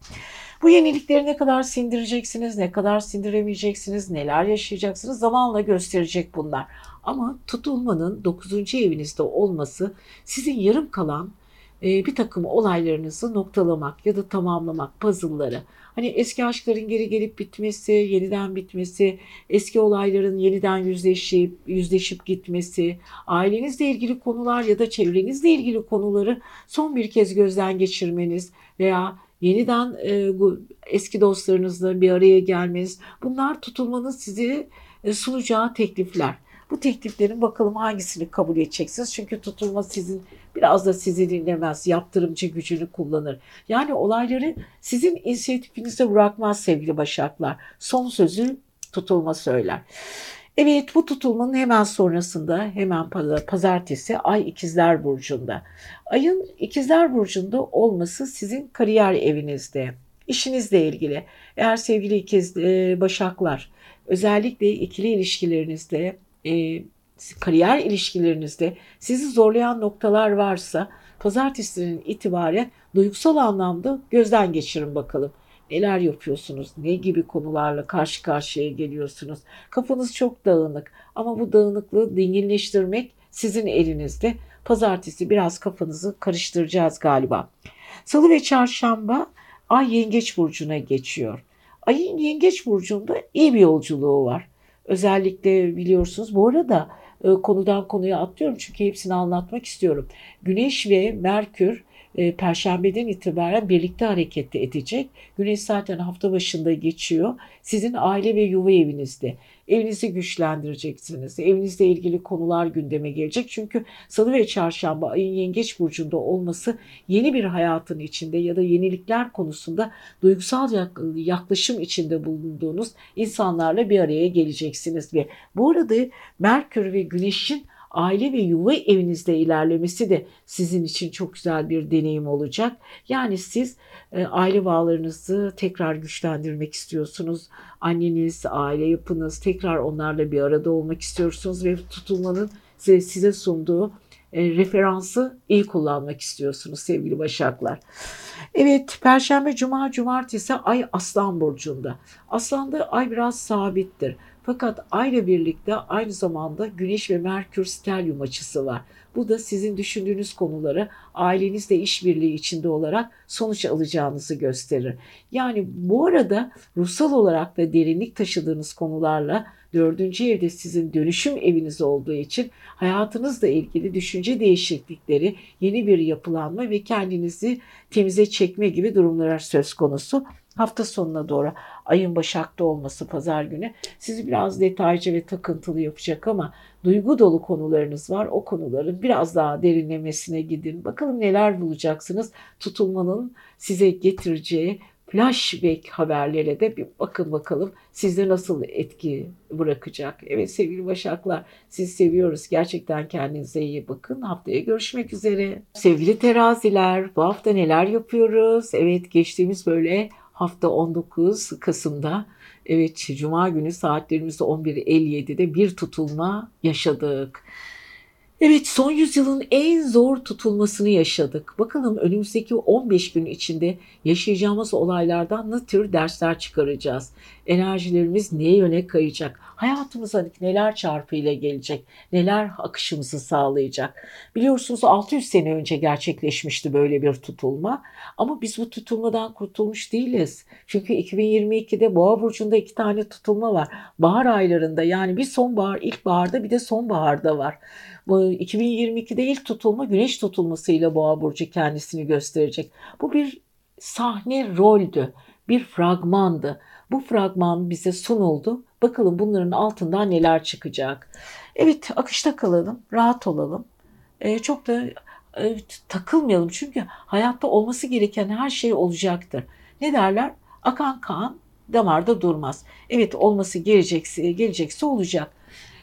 Bu yenilikleri ne kadar sindireceksiniz, ne kadar sindiremeyeceksiniz, neler yaşayacaksınız zamanla gösterecek bunlar. Ama tutulmanın 9. evinizde olması sizin yarım kalan bir takım olaylarınızı noktalamak ya da tamamlamak puzzle'ları. Hani eski aşkların geri gelip bitmesi, yeniden bitmesi, eski olayların yeniden yüzleşip yüzleşip gitmesi, ailenizle ilgili konular ya da çevrenizle ilgili konuları son bir kez gözden geçirmeniz veya yeniden e, bu eski dostlarınızla bir araya gelmeniz bunlar tutulmanın sizi e, sunacağı teklifler. Bu tekliflerin bakalım hangisini kabul edeceksiniz. Çünkü tutulma sizin biraz da sizi dinlemez. Yaptırımcı gücünü kullanır. Yani olayları sizin inisiyatifinize bırakmaz sevgili başaklar. Son sözü tutulma söyler. Evet bu tutulmanın hemen sonrasında hemen pazartesi Ay ikizler Burcu'nda. Ayın ikizler Burcu'nda olması sizin kariyer evinizde, işinizle ilgili. Eğer sevgili ikiz e, başaklar özellikle ikili ilişkilerinizde e, kariyer ilişkilerinizde sizi zorlayan noktalar varsa pazartesinin itibaren duygusal anlamda gözden geçirin bakalım. Neler yapıyorsunuz? Ne gibi konularla karşı karşıya geliyorsunuz? Kafanız çok dağınık ama bu dağınıklığı dinginleştirmek sizin elinizde. Pazartesi biraz kafanızı karıştıracağız galiba. Salı ve çarşamba Ay Yengeç burcuna geçiyor. Ayın Yengeç burcunda iyi bir yolculuğu var. Özellikle biliyorsunuz bu arada e, konudan konuya atlıyorum çünkü hepsini anlatmak istiyorum. Güneş ve Merkür e, Perşembeden itibaren birlikte hareket edecek. Güneş zaten hafta başında geçiyor. Sizin aile ve yuva evinizde. Evinizi güçlendireceksiniz. Evinizle ilgili konular gündeme gelecek. Çünkü salı ve çarşamba ayın yengeç burcunda olması yeni bir hayatın içinde ya da yenilikler konusunda duygusal yaklaşım içinde bulunduğunuz insanlarla bir araya geleceksiniz. Ve bu arada Merkür ve Güneş'in aile ve yuva evinizde ilerlemesi de sizin için çok güzel bir deneyim olacak. Yani siz e, aile bağlarınızı tekrar güçlendirmek istiyorsunuz. Anneniz, aile yapınız tekrar onlarla bir arada olmak istiyorsunuz ve tutulmanın size, size sunduğu e, referansı iyi kullanmak istiyorsunuz sevgili Başaklar. Evet, Perşembe, Cuma, Cumartesi Ay Aslan Burcu'nda. Aslan'da Ay biraz sabittir. Fakat ayla birlikte aynı zamanda Güneş ve Merkür stelyum açısı var. Bu da sizin düşündüğünüz konuları ailenizle işbirliği içinde olarak sonuç alacağınızı gösterir. Yani bu arada ruhsal olarak da derinlik taşıdığınız konularla dördüncü evde sizin dönüşüm eviniz olduğu için hayatınızla ilgili düşünce değişiklikleri, yeni bir yapılanma ve kendinizi temize çekme gibi durumlar söz konusu hafta sonuna doğru ayın başakta olması pazar günü sizi biraz detaycı ve takıntılı yapacak ama duygu dolu konularınız var. O konuların biraz daha derinlemesine gidin. Bakalım neler bulacaksınız. Tutulmanın size getireceği flashback haberlere de bir bakın bakalım sizde nasıl etki bırakacak. Evet sevgili Başaklar sizi seviyoruz. Gerçekten kendinize iyi bakın. Haftaya görüşmek üzere. Sevgili teraziler bu hafta neler yapıyoruz? Evet geçtiğimiz böyle hafta 19 Kasım'da evet Cuma günü saatlerimizde 11.57'de bir tutulma yaşadık. Evet son yüzyılın en zor tutulmasını yaşadık. Bakalım önümüzdeki 15 gün içinde yaşayacağımız olaylardan ne tür dersler çıkaracağız? Enerjilerimiz neye yöne kayacak? Hayatımıza neler çarpıyla gelecek? Neler akışımızı sağlayacak? Biliyorsunuz 600 sene önce gerçekleşmişti böyle bir tutulma. Ama biz bu tutulmadan kurtulmuş değiliz. Çünkü 2022'de Boğa burcunda iki tane tutulma var. Bahar aylarında yani bir sonbahar, ilkbaharda bir de sonbaharda var. Bu 2022'de ilk tutulma güneş tutulmasıyla Boğa burcu kendisini gösterecek. Bu bir sahne roldü, bir fragmandı. Bu fragman bize sunuldu. Bakalım bunların altından neler çıkacak. Evet akışta kalalım, rahat olalım. Ee, çok da e, takılmayalım çünkü hayatta olması gereken her şey olacaktır. Ne derler? Akan kan damarda durmaz. Evet olması gelecekse, gelecekse olacak.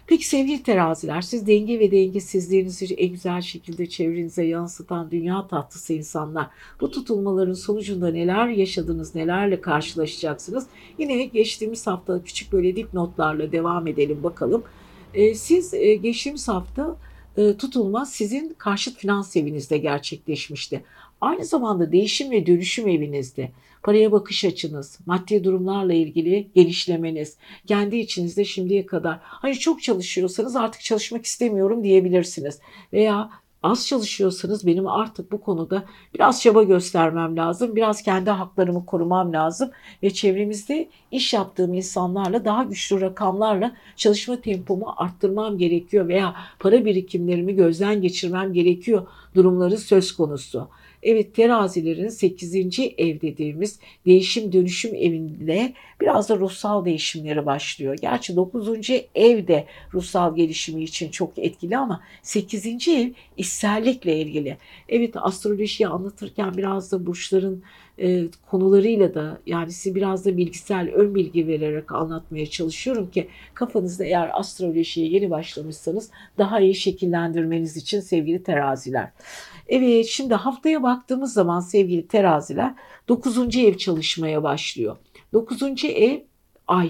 Peki sevgili teraziler siz denge ve dengesizliğinizi en güzel şekilde çevrenize yansıtan dünya tatlısı insanlar. Bu tutulmaların sonucunda neler yaşadınız, nelerle karşılaşacaksınız? Yine geçtiğimiz hafta küçük böyle dipnotlarla devam edelim bakalım. Ee, siz e, geçtiğimiz hafta e, tutulma sizin karşıt finans evinizde gerçekleşmişti. Aynı zamanda değişim ve dönüşüm evinizde paraya bakış açınız, maddi durumlarla ilgili genişlemeniz, kendi içinizde şimdiye kadar hani çok çalışıyorsanız artık çalışmak istemiyorum diyebilirsiniz. Veya az çalışıyorsanız benim artık bu konuda biraz çaba göstermem lazım. Biraz kendi haklarımı korumam lazım ve çevremizde iş yaptığım insanlarla daha güçlü rakamlarla çalışma tempomu arttırmam gerekiyor veya para birikimlerimi gözden geçirmem gerekiyor durumları söz konusu. Evet terazilerin 8. ev dediğimiz değişim dönüşüm evinde biraz da ruhsal değişimleri başlıyor. Gerçi 9. ev de ruhsal gelişimi için çok etkili ama 8. ev işsellikle ilgili. Evet astrolojiyi anlatırken biraz da burçların e, konularıyla da yani size biraz da bilgisel ön bilgi vererek anlatmaya çalışıyorum ki kafanızda eğer astrolojiye yeni başlamışsanız daha iyi şekillendirmeniz için sevgili teraziler. Evet şimdi haftaya baktığımız zaman sevgili teraziler 9. ev çalışmaya başlıyor. 9. ev ay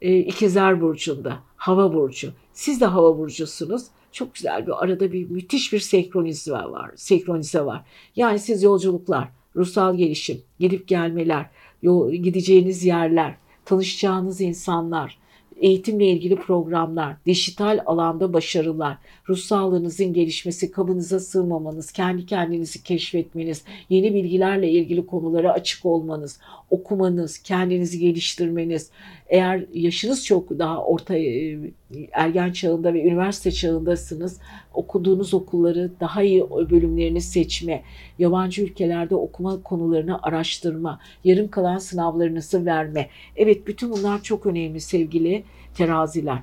e, ikizler burcunda hava burcu. Siz de hava burcusunuz. Çok güzel bir arada bir müthiş bir senkronize var. Senkronize var. Yani siz yolculuklar, ruhsal gelişim, gidip gelmeler, gideceğiniz yerler, tanışacağınız insanlar, eğitimle ilgili programlar, dijital alanda başarılar, ruh sağlığınızın gelişmesi, kabınıza sığmamanız, kendi kendinizi keşfetmeniz, yeni bilgilerle ilgili konulara açık olmanız, okumanız, kendinizi geliştirmeniz, eğer yaşınız çok daha orta e, ergen çağında ve üniversite çağındasınız, okuduğunuz okulları daha iyi bölümlerini seçme, yabancı ülkelerde okuma konularını araştırma, yarım kalan sınavlarınızı verme. Evet bütün bunlar çok önemli sevgili teraziler.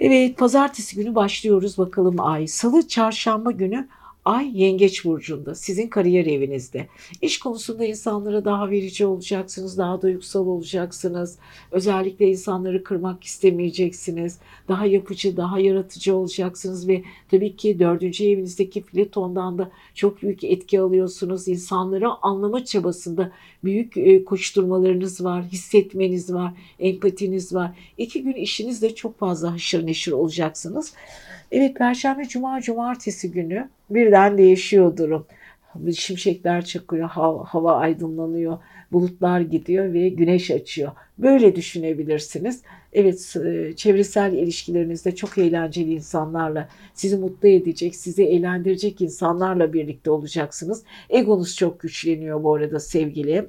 Evet pazartesi günü başlıyoruz bakalım ay. Salı çarşamba günü Ay Yengeç burcunda, sizin kariyer evinizde. İş konusunda insanlara daha verici olacaksınız, daha duygusal olacaksınız. Özellikle insanları kırmak istemeyeceksiniz. Daha yapıcı, daha yaratıcı olacaksınız ve tabii ki dördüncü evinizdeki Plüton'dan da çok büyük etki alıyorsunuz. İnsanları anlama çabasında büyük e, koşturmalarınız var, hissetmeniz var, empatiniz var. İki gün işinizde çok fazla haşır neşir olacaksınız. Evet Perşembe, Cuma, Cumartesi günü birden değişiyor durum. Şimşekler çakıyor, hava, hava aydınlanıyor, bulutlar gidiyor ve güneş açıyor. Böyle düşünebilirsiniz. Evet e, çevresel ilişkilerinizde çok eğlenceli insanlarla, sizi mutlu edecek, sizi eğlendirecek insanlarla birlikte olacaksınız. Egonuz çok güçleniyor bu arada sevgili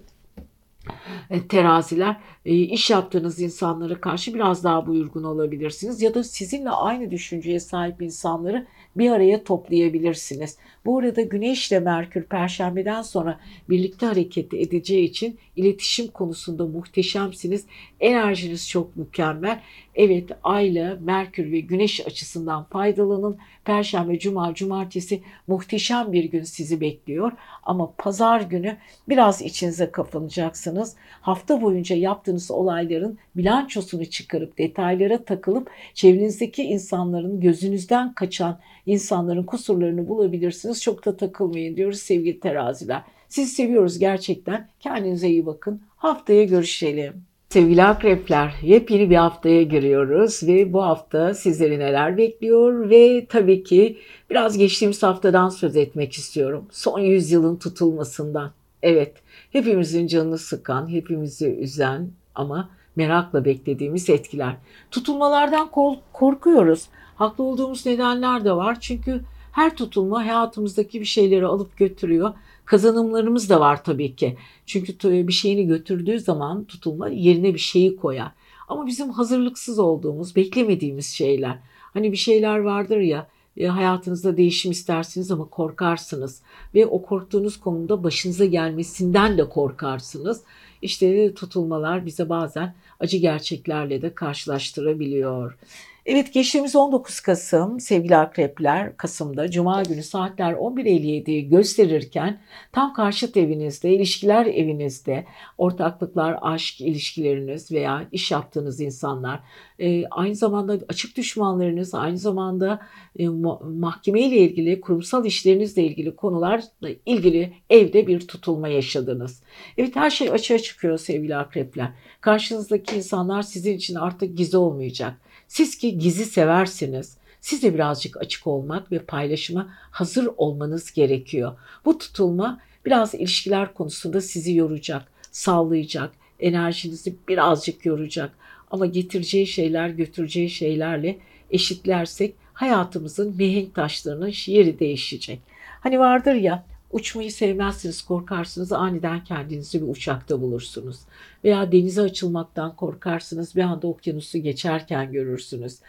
teraziler e, iş yaptığınız insanlara karşı biraz daha buyurgun olabilirsiniz ya da sizinle aynı düşünceye sahip insanları bir araya toplayabilirsiniz. Bu arada Güneş ile Merkür Perşembeden sonra birlikte hareket edeceği için iletişim konusunda muhteşemsiniz. Enerjiniz çok mükemmel. Evet Ayla, Merkür ve Güneş açısından faydalanın. Perşembe, Cuma, Cumartesi muhteşem bir gün sizi bekliyor. Ama pazar günü biraz içinize kapanacaksınız. Hafta boyunca yaptığınız olayların bilançosunu çıkarıp detaylara takılıp çevrenizdeki insanların gözünüzden kaçan insanların kusurlarını bulabilirsiniz. Çok da takılmayın diyoruz sevgili teraziler. Sizi seviyoruz gerçekten. Kendinize iyi bakın. Haftaya görüşelim. Sevgili akrepler, yepyeni bir haftaya giriyoruz ve bu hafta sizleri neler bekliyor ve tabii ki biraz geçtiğimiz haftadan söz etmek istiyorum. Son yüzyılın tutulmasından. Evet, hepimizin canını sıkan, hepimizi üzen ama merakla beklediğimiz etkiler. Tutulmalardan korkuyoruz. Haklı olduğumuz nedenler de var. Çünkü her tutulma hayatımızdaki bir şeyleri alıp götürüyor. Kazanımlarımız da var tabii ki. Çünkü bir şeyini götürdüğü zaman tutulma yerine bir şeyi koyar. Ama bizim hazırlıksız olduğumuz, beklemediğimiz şeyler. Hani bir şeyler vardır ya, e, hayatınızda değişim istersiniz ama korkarsınız ve o korktuğunuz konuda başınıza gelmesinden de korkarsınız. İşte tutulmalar bize bazen acı gerçeklerle de karşılaştırabiliyor. Evet geçtiğimiz 19 Kasım sevgili akrepler Kasım'da Cuma günü saatler 11.57'yi gösterirken tam karşıt evinizde, ilişkiler evinizde, ortaklıklar, aşk ilişkileriniz veya iş yaptığınız insanlar, e, aynı zamanda açık düşmanlarınız, aynı zamanda e, mahkeme ile ilgili, kurumsal işlerinizle ilgili konularla ilgili evde bir tutulma yaşadınız. Evet her şey açığa çıkıyor sevgili akrepler. Karşınızdaki insanlar sizin için artık gizli olmayacak siz ki gizli seversiniz. Siz de birazcık açık olmak ve paylaşıma hazır olmanız gerekiyor. Bu tutulma biraz ilişkiler konusunda sizi yoracak, sallayacak, enerjinizi birazcık yoracak. Ama getireceği şeyler götüreceği şeylerle eşitlersek hayatımızın mihenk taşlarının yeri değişecek. Hani vardır ya Uçmayı sevmezsiniz, korkarsınız, aniden kendinizi bir uçakta bulursunuz. Veya denize açılmaktan korkarsınız, bir anda okyanusu geçerken görürsünüz.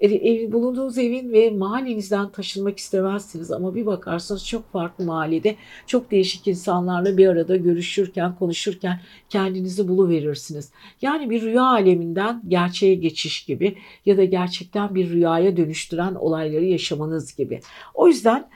Ev, bulunduğunuz evin ve mahallenizden taşınmak istemezsiniz ama bir bakarsınız çok farklı mahallede çok değişik insanlarla bir arada görüşürken, konuşurken kendinizi buluverirsiniz. Yani bir rüya aleminden gerçeğe geçiş gibi ya da gerçekten bir rüyaya dönüştüren olayları yaşamanız gibi. O yüzden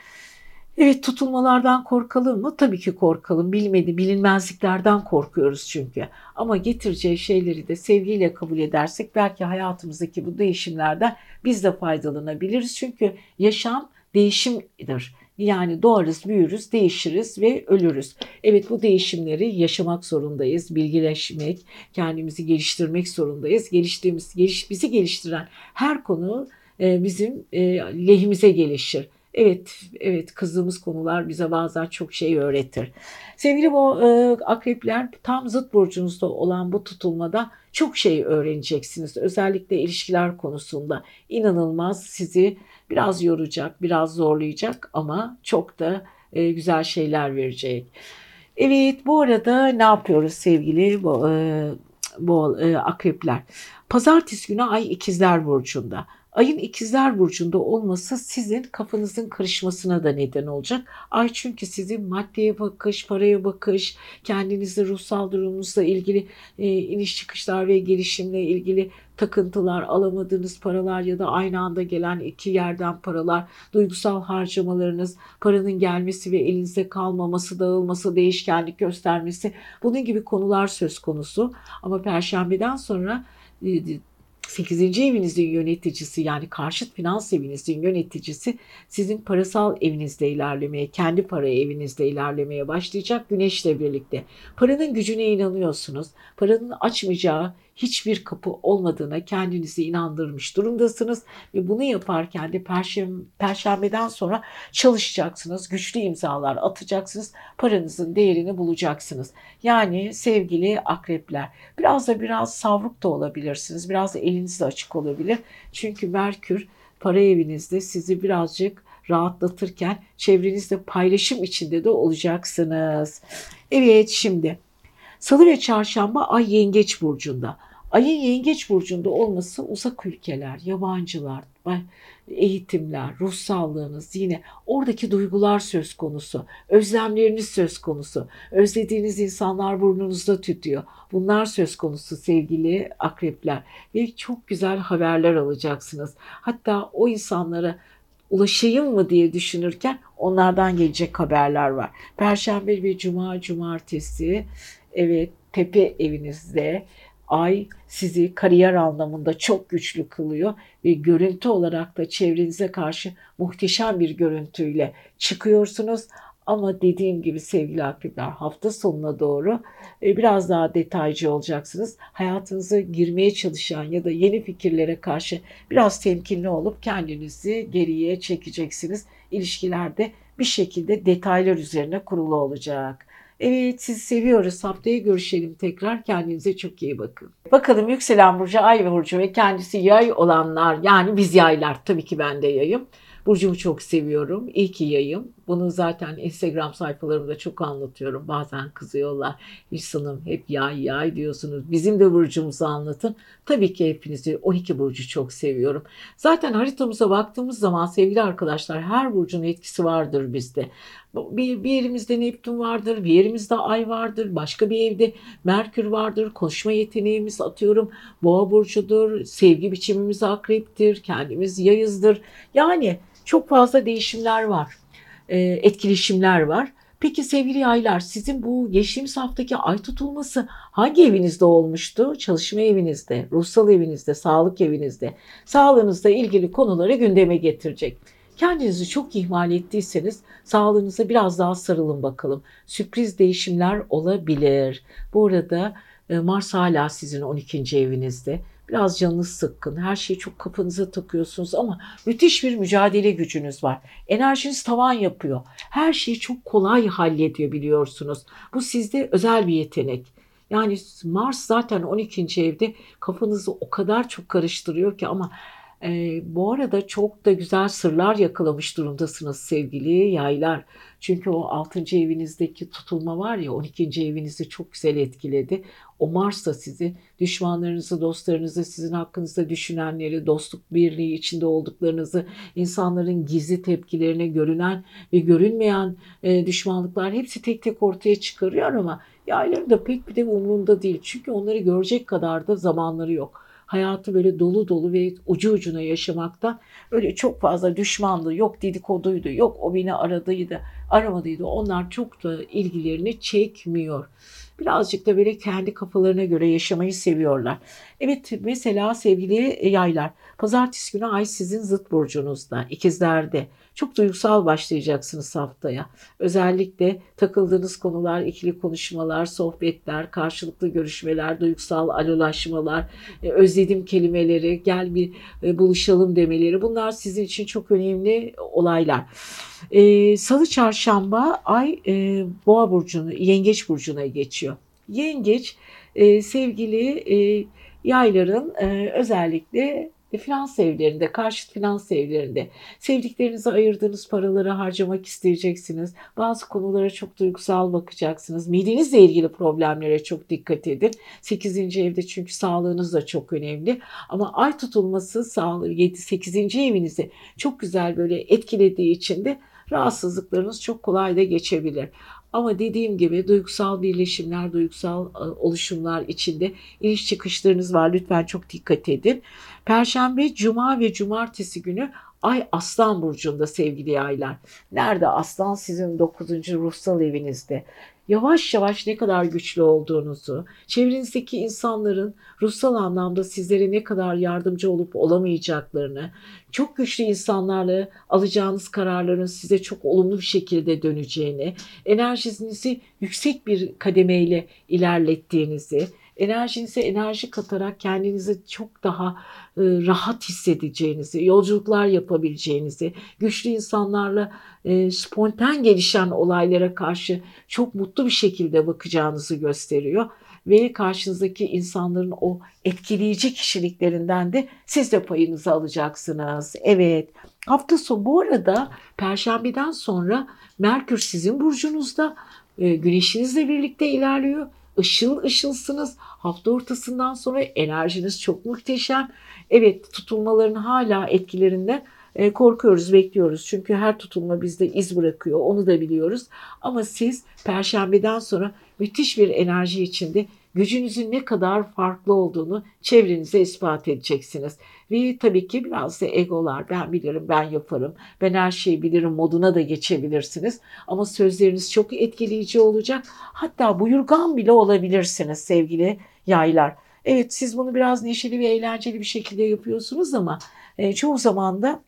Evet tutulmalardan korkalım mı? Tabii ki korkalım. Bilmedi, bilinmezliklerden korkuyoruz çünkü. Ama getireceği şeyleri de sevgiyle kabul edersek belki hayatımızdaki bu değişimlerden biz de faydalanabiliriz. Çünkü yaşam değişimdir. Yani doğarız, büyürüz, değişiriz ve ölürüz. Evet bu değişimleri yaşamak zorundayız. Bilgileşmek, kendimizi geliştirmek zorundayız. Geliştiğimiz, geliş, bizi geliştiren her konu e, bizim e, lehimize gelişir. Evet, evet kızdığımız konular bize bazen çok şey öğretir. Sevgili bu e, akrepler tam zıt burcunuzda olan bu tutulmada çok şey öğreneceksiniz. Özellikle ilişkiler konusunda inanılmaz sizi biraz yoracak, biraz zorlayacak ama çok da e, güzel şeyler verecek. Evet bu arada ne yapıyoruz sevgili bu, e, bu e, akrepler? Pazartesi günü ay ikizler burcunda. Ayın ikizler burcunda olması sizin kafanızın karışmasına da neden olacak. Ay çünkü sizin maddeye bakış, paraya bakış, kendinizi ruhsal durumunuzla ilgili e, iniş çıkışlar ve gelişimle ilgili takıntılar, alamadığınız paralar ya da aynı anda gelen iki yerden paralar, duygusal harcamalarınız, paranın gelmesi ve elinizde kalmaması, dağılması, değişkenlik göstermesi bunun gibi konular söz konusu. Ama perşembeden sonra e, 8. evinizin yöneticisi yani karşıt finans evinizin yöneticisi sizin parasal evinizde ilerlemeye, kendi para evinizde ilerlemeye başlayacak güneşle birlikte. Paranın gücüne inanıyorsunuz. Paranın açmayacağı hiçbir kapı olmadığına kendinizi inandırmış durumdasınız ve bunu yaparken de perşembe, perşembeden sonra çalışacaksınız, güçlü imzalar atacaksınız, paranızın değerini bulacaksınız. Yani sevgili akrepler biraz da biraz savruk da olabilirsiniz, biraz da eliniz de açık olabilir. Çünkü Merkür para evinizde sizi birazcık rahatlatırken çevrenizde paylaşım içinde de olacaksınız. Evet şimdi Salı ve çarşamba ay yengeç burcunda. Ayın yengeç burcunda olması uzak ülkeler, yabancılar, eğitimler, ruh sağlığınız yine oradaki duygular söz konusu, özlemleriniz söz konusu, özlediğiniz insanlar burnunuzda tütüyor. Bunlar söz konusu sevgili akrepler ve çok güzel haberler alacaksınız. Hatta o insanlara ulaşayım mı diye düşünürken onlardan gelecek haberler var. Perşembe ve cuma, cumartesi evet tepe evinizde ay sizi kariyer anlamında çok güçlü kılıyor ve görüntü olarak da çevrenize karşı muhteşem bir görüntüyle çıkıyorsunuz. Ama dediğim gibi sevgili akrepler hafta sonuna doğru e, biraz daha detaycı olacaksınız. Hayatınıza girmeye çalışan ya da yeni fikirlere karşı biraz temkinli olup kendinizi geriye çekeceksiniz. İlişkilerde bir şekilde detaylar üzerine kurulu olacak. Evet sizi seviyoruz. Haftaya görüşelim tekrar. Kendinize çok iyi bakın. Bakalım yükselen burcu, ay burcu ve kendisi yay olanlar yani biz yaylar. Tabii ki ben de yayım. Burcumu çok seviyorum. İyi ki yayım. Bunu zaten Instagram sayfalarımda çok anlatıyorum. Bazen kızıyorlar. Hüsnüm hep yay yay diyorsunuz. Bizim de burcumuzu anlatın. Tabii ki hepinizi 12 burcu çok seviyorum. Zaten haritamıza baktığımız zaman sevgili arkadaşlar her burcun etkisi vardır bizde. Bir, bir yerimizde Neptün vardır, bir yerimizde Ay vardır, başka bir evde Merkür vardır, konuşma yeteneğimiz atıyorum Boğa burcudur, sevgi biçimimiz akreptir, kendimiz yayızdır. Yani çok fazla değişimler var, e, etkileşimler var. Peki sevgili yaylar sizin bu geçtiğimiz haftaki ay tutulması hangi evinizde olmuştu? Çalışma evinizde, ruhsal evinizde, sağlık evinizde. Sağlığınızla ilgili konuları gündeme getirecek. Kendinizi çok ihmal ettiyseniz sağlığınıza biraz daha sarılın bakalım. Sürpriz değişimler olabilir. Bu arada e, Mars hala sizin 12. evinizde. Biraz canınız sıkkın, her şeyi çok kafanıza takıyorsunuz ama müthiş bir mücadele gücünüz var. Enerjiniz tavan yapıyor. Her şeyi çok kolay hallediyor biliyorsunuz. Bu sizde özel bir yetenek. Yani Mars zaten 12. evde kafanızı o kadar çok karıştırıyor ki ama e, bu arada çok da güzel sırlar yakalamış durumdasınız sevgili yaylar. Çünkü o 6. evinizdeki tutulma var ya 12. evinizi çok güzel etkiledi. O Mars da sizi düşmanlarınızı, dostlarınızı, sizin hakkınızda düşünenleri, dostluk birliği içinde olduklarınızı, insanların gizli tepkilerine görünen ve görünmeyen e, düşmanlıklar hepsi tek tek ortaya çıkarıyor ama yayların da pek bir de umurunda değil. Çünkü onları görecek kadar da zamanları yok hayatı böyle dolu dolu ve ucu ucuna yaşamakta öyle çok fazla düşmanlığı yok dedikoduydu yok o beni aradıydı aramadıydı onlar çok da ilgilerini çekmiyor. birazcık da böyle kendi kafalarına göre yaşamayı seviyorlar. Evet mesela sevgili yaylar pazartesi günü ay sizin zıt burcunuzda ikizlerde çok duygusal başlayacaksınız haftaya. Özellikle takıldığınız konular, ikili konuşmalar, sohbetler, karşılıklı görüşmeler, duygusal alolaşmalar, e, özledim kelimeleri, gel bir e, buluşalım demeleri bunlar sizin için çok önemli olaylar. E, Salı çarşamba ay boğa burcunu, yengeç burcuna geçiyor. Yengeç sevgili yayların özellikle e, finans evlerinde, karşıt finans evlerinde sevdiklerinize ayırdığınız paraları harcamak isteyeceksiniz. Bazı konulara çok duygusal bakacaksınız. Midenizle ilgili problemlere çok dikkat edin. 8. evde çünkü sağlığınız da çok önemli. Ama ay tutulması sağlığı 7 8. evinizi çok güzel böyle etkilediği için de rahatsızlıklarınız çok kolay da geçebilir. Ama dediğim gibi duygusal birleşimler, duygusal e, oluşumlar içinde iniş çıkışlarınız var. Lütfen çok dikkat edin. Perşembe, Cuma ve Cumartesi günü Ay Aslan Burcu'nda sevgili aylar. Nerede Aslan? Sizin 9. ruhsal evinizde yavaş yavaş ne kadar güçlü olduğunuzu, çevrenizdeki insanların ruhsal anlamda sizlere ne kadar yardımcı olup olamayacaklarını, çok güçlü insanlarla alacağınız kararların size çok olumlu bir şekilde döneceğini, enerjinizi yüksek bir kademeyle ilerlettiğinizi, enerjinize enerji katarak kendinizi çok daha e, rahat hissedeceğinizi, yolculuklar yapabileceğinizi, güçlü insanlarla e, spontan gelişen olaylara karşı çok mutlu bir şekilde bakacağınızı gösteriyor ve karşınızdaki insanların o etkileyici kişiliklerinden de siz de payınızı alacaksınız. Evet. Hafta sonu bu arada perşembeden sonra Merkür sizin burcunuzda e, güneşinizle birlikte ilerliyor ışıl ışılsınız. Hafta ortasından sonra enerjiniz çok muhteşem. Evet tutulmaların hala etkilerinde e, korkuyoruz, bekliyoruz. Çünkü her tutulma bizde iz bırakıyor. Onu da biliyoruz. Ama siz perşembeden sonra müthiş bir enerji içinde gücünüzün ne kadar farklı olduğunu çevrenize ispat edeceksiniz. Ve tabii ki biraz da egolar, ben bilirim, ben yaparım, ben her şeyi bilirim moduna da geçebilirsiniz. Ama sözleriniz çok etkileyici olacak. Hatta buyurgan bile olabilirsiniz sevgili yaylar. Evet siz bunu biraz neşeli ve eğlenceli bir şekilde yapıyorsunuz ama e, çoğu zaman da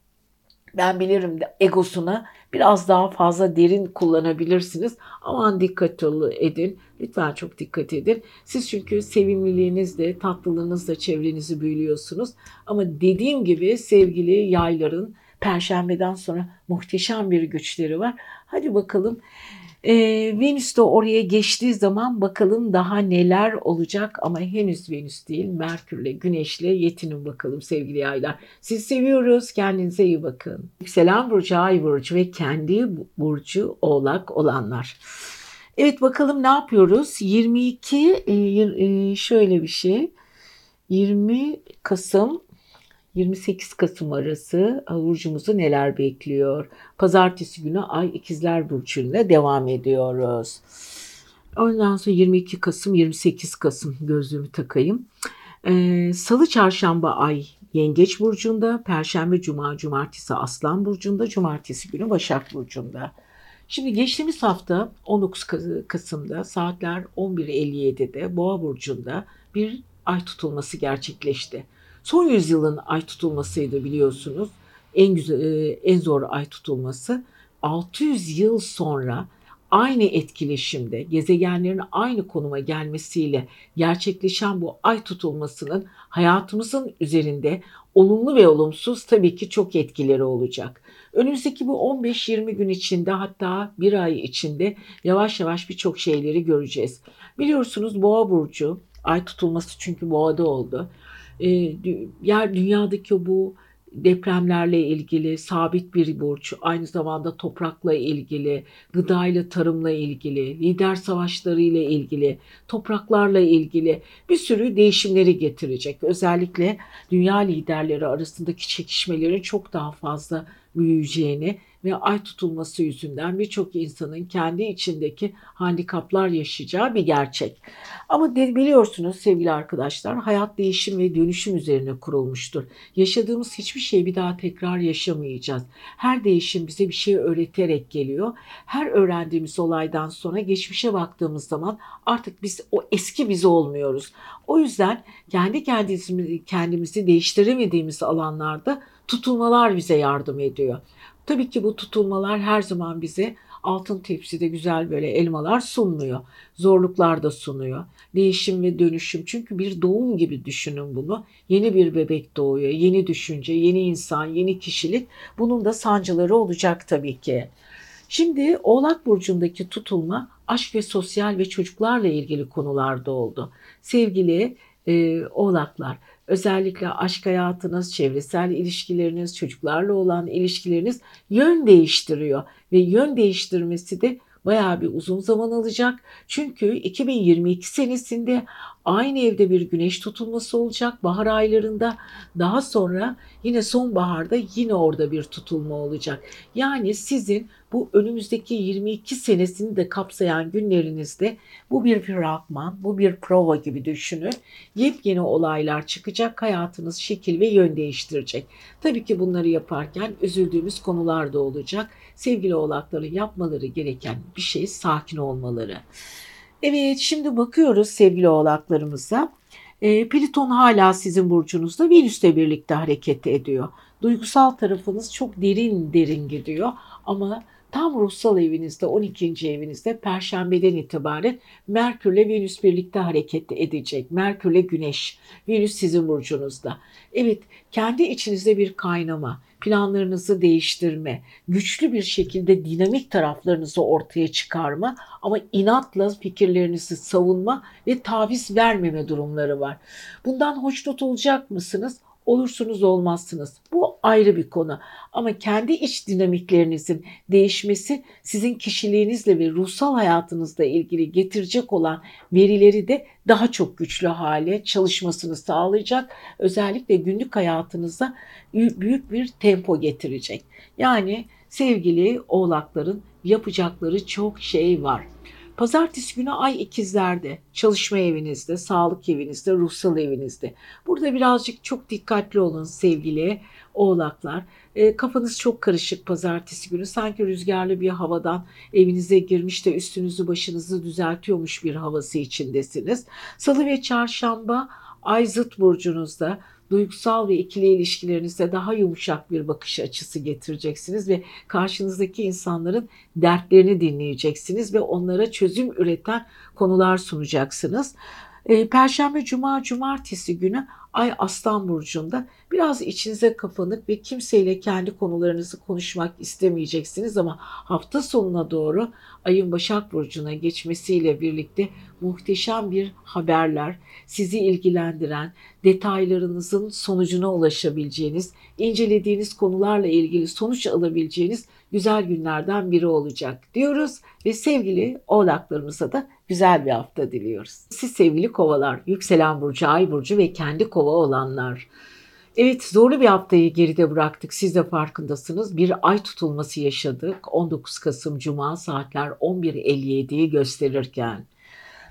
ben bilirim de egosuna biraz daha fazla derin kullanabilirsiniz. Aman dikkat edin. Lütfen çok dikkat edin. Siz çünkü sevimliliğinizle, tatlılığınızla çevrenizi büyülüyorsunuz. Ama dediğim gibi sevgili yayların perşembeden sonra muhteşem bir güçleri var. Hadi bakalım e, Venüs de oraya geçtiği zaman bakalım daha neler olacak ama henüz Venüs değil Merkürle Güneşle yetinin bakalım sevgili yaylar. Siz seviyoruz kendinize iyi bakın. Yükselen burcu ay burcu ve kendi burcu oğlak olanlar. Evet bakalım ne yapıyoruz? 22 e, e, şöyle bir şey. 20 Kasım 28 Kasım arası burcumuzu neler bekliyor? Pazartesi günü Ay İkizler Burcu'yla devam ediyoruz. Ondan sonra 22 Kasım, 28 Kasım gözlüğümü takayım. Ee, Salı, Çarşamba Ay Yengeç Burcu'nda, Perşembe, Cuma, Cumartesi Aslan Burcu'nda, Cumartesi günü Başak Burcu'nda. Şimdi geçtiğimiz hafta 19 Kasım'da saatler 11.57'de Boğa Burcu'nda bir ay tutulması gerçekleşti. Son yüzyılın ay tutulmasıydı biliyorsunuz. En güzel, e, en zor ay tutulması. 600 yıl sonra aynı etkileşimde gezegenlerin aynı konuma gelmesiyle gerçekleşen bu ay tutulmasının hayatımızın üzerinde olumlu ve olumsuz tabii ki çok etkileri olacak. Önümüzdeki bu 15-20 gün içinde hatta bir ay içinde yavaş yavaş birçok şeyleri göreceğiz. Biliyorsunuz Boğa burcu ay tutulması çünkü Boğa'da oldu e, yer dünyadaki bu depremlerle ilgili sabit bir burç, aynı zamanda toprakla ilgili, gıdayla tarımla ilgili, lider savaşları ile ilgili, topraklarla ilgili bir sürü değişimleri getirecek. Özellikle dünya liderleri arasındaki çekişmelerin çok daha fazla büyüyeceğini ve ay tutulması yüzünden birçok insanın kendi içindeki handikaplar yaşayacağı bir gerçek. Ama de, biliyorsunuz sevgili arkadaşlar hayat değişim ve dönüşüm üzerine kurulmuştur. Yaşadığımız hiçbir şeyi bir daha tekrar yaşamayacağız. Her değişim bize bir şey öğreterek geliyor. Her öğrendiğimiz olaydan sonra geçmişe baktığımız zaman artık biz o eski biz olmuyoruz. O yüzden kendi kendimizi, kendimizi değiştiremediğimiz alanlarda tutulmalar bize yardım ediyor. Tabii ki bu tutulmalar her zaman bize altın tepside güzel böyle elmalar sunmuyor. Zorluklar da sunuyor. Değişim ve dönüşüm çünkü bir doğum gibi düşünün bunu. Yeni bir bebek doğuyor, yeni düşünce, yeni insan, yeni kişilik. Bunun da sancıları olacak tabii ki. Şimdi Oğlak Burcu'ndaki tutulma aşk ve sosyal ve çocuklarla ilgili konularda oldu. Sevgili e, oğlaklar, özellikle aşk hayatınız, çevresel ilişkileriniz, çocuklarla olan ilişkileriniz yön değiştiriyor ve yön değiştirmesi de bayağı bir uzun zaman alacak. Çünkü 2022 senesinde aynı evde bir güneş tutulması olacak bahar aylarında. Daha sonra yine sonbaharda yine orada bir tutulma olacak. Yani sizin bu önümüzdeki 22 senesini de kapsayan günlerinizde bu bir fragman, bu bir prova gibi düşünün. Yepyeni olaylar çıkacak, hayatınız şekil ve yön değiştirecek. Tabii ki bunları yaparken üzüldüğümüz konular da olacak. Sevgili oğlakların yapmaları gereken bir şey sakin olmaları. Evet şimdi bakıyoruz sevgili oğlaklarımıza. E, Plüton hala sizin burcunuzda Venüs'le birlikte hareket ediyor. Duygusal tarafınız çok derin derin gidiyor ama tam ruhsal evinizde 12. evinizde perşembeden itibaren Merkürle Venüs birlikte hareket edecek. Merkürle Güneş, Venüs sizin burcunuzda. Evet kendi içinizde bir kaynama, planlarınızı değiştirme, güçlü bir şekilde dinamik taraflarınızı ortaya çıkarma ama inatla fikirlerinizi savunma ve taviz vermeme durumları var. Bundan hoşnut olacak mısınız? Olursunuz olmazsınız. Bu ayrı bir konu. Ama kendi iç dinamiklerinizin değişmesi sizin kişiliğinizle ve ruhsal hayatınızla ilgili getirecek olan verileri de daha çok güçlü hale çalışmasını sağlayacak. Özellikle günlük hayatınıza büyük bir tempo getirecek. Yani sevgili oğlakların yapacakları çok şey var. Pazartesi günü ay ikizlerde, çalışma evinizde, sağlık evinizde, ruhsal evinizde. Burada birazcık çok dikkatli olun sevgili oğlaklar. E, kafanız çok karışık pazartesi günü. Sanki rüzgarlı bir havadan evinize girmiş de üstünüzü başınızı düzeltiyormuş bir havası içindesiniz. Salı ve çarşamba ay zıt burcunuzda duygusal ve ikili ilişkilerinizde daha yumuşak bir bakış açısı getireceksiniz ve karşınızdaki insanların dertlerini dinleyeceksiniz ve onlara çözüm üreten konular sunacaksınız. Ee, Perşembe, Cuma, Cumartesi günü Ay Aslan Burcu'nda biraz içinize kapanık ve kimseyle kendi konularınızı konuşmak istemeyeceksiniz ama hafta sonuna doğru Ayın Başak Burcu'na geçmesiyle birlikte muhteşem bir haberler, sizi ilgilendiren, detaylarınızın sonucuna ulaşabileceğiniz, incelediğiniz konularla ilgili sonuç alabileceğiniz güzel günlerden biri olacak diyoruz ve sevgili oğlaklarımıza da güzel bir hafta diliyoruz. Siz sevgili kovalar, yükselen burcu, ay burcu ve kendi kova olanlar. Evet zorlu bir haftayı geride bıraktık. Siz de farkındasınız. Bir ay tutulması yaşadık. 19 Kasım Cuma saatler 11.57'yi gösterirken.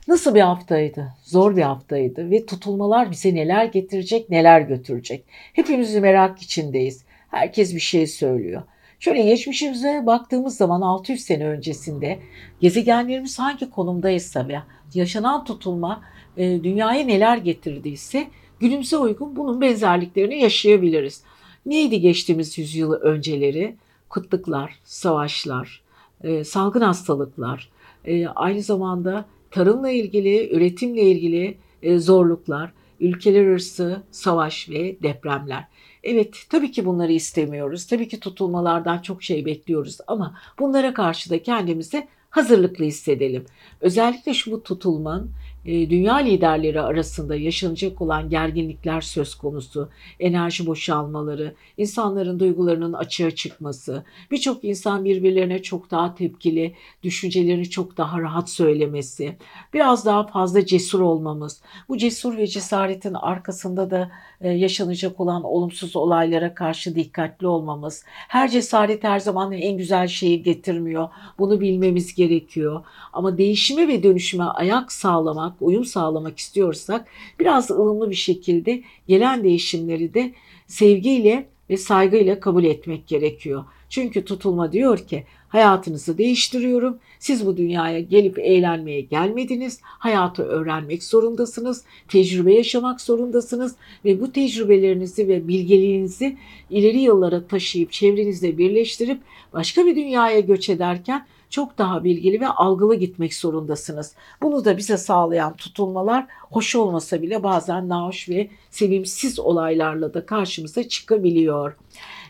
Nasıl bir haftaydı? Zor bir haftaydı ve tutulmalar bize neler getirecek, neler götürecek. Hepimiz merak içindeyiz. Herkes bir şey söylüyor. Şöyle geçmişimize baktığımız zaman 600 sene öncesinde gezegenlerimiz hangi konumdaysa ve yaşanan tutulma e, dünyaya neler getirdiyse günümüze uygun bunun benzerliklerini yaşayabiliriz. Neydi geçtiğimiz yüzyılı önceleri? Kıtlıklar, savaşlar, e, salgın hastalıklar, e, aynı zamanda tarımla ilgili, üretimle ilgili e, zorluklar, ülkeler arası savaş ve depremler. Evet tabii ki bunları istemiyoruz. Tabii ki tutulmalardan çok şey bekliyoruz ama bunlara karşı da kendimizi hazırlıklı hissedelim. Özellikle şu bu tutulmanın dünya liderleri arasında yaşanacak olan gerginlikler söz konusu, enerji boşalmaları, insanların duygularının açığa çıkması, birçok insan birbirlerine çok daha tepkili, düşüncelerini çok daha rahat söylemesi, biraz daha fazla cesur olmamız, bu cesur ve cesaretin arkasında da e, yaşanacak olan olumsuz olaylara karşı dikkatli olmamız, her cesaret her zaman en güzel şeyi getirmiyor, bunu bilmemiz gerekiyor. Ama değişime ve dönüşüme ayak sağlamak, uyum sağlamak istiyorsak biraz ılımlı bir şekilde gelen değişimleri de sevgiyle ve saygıyla kabul etmek gerekiyor. Çünkü tutulma diyor ki hayatınızı değiştiriyorum. Siz bu dünyaya gelip eğlenmeye gelmediniz. Hayatı öğrenmek zorundasınız. Tecrübe yaşamak zorundasınız ve bu tecrübelerinizi ve bilgeliğinizi ileri yıllara taşıyıp çevrenizle birleştirip başka bir dünyaya göç ederken çok daha bilgili ve algılı gitmek zorundasınız. Bunu da bize sağlayan tutulmalar hoş olmasa bile bazen nahoş ve sevimsiz olaylarla da karşımıza çıkabiliyor.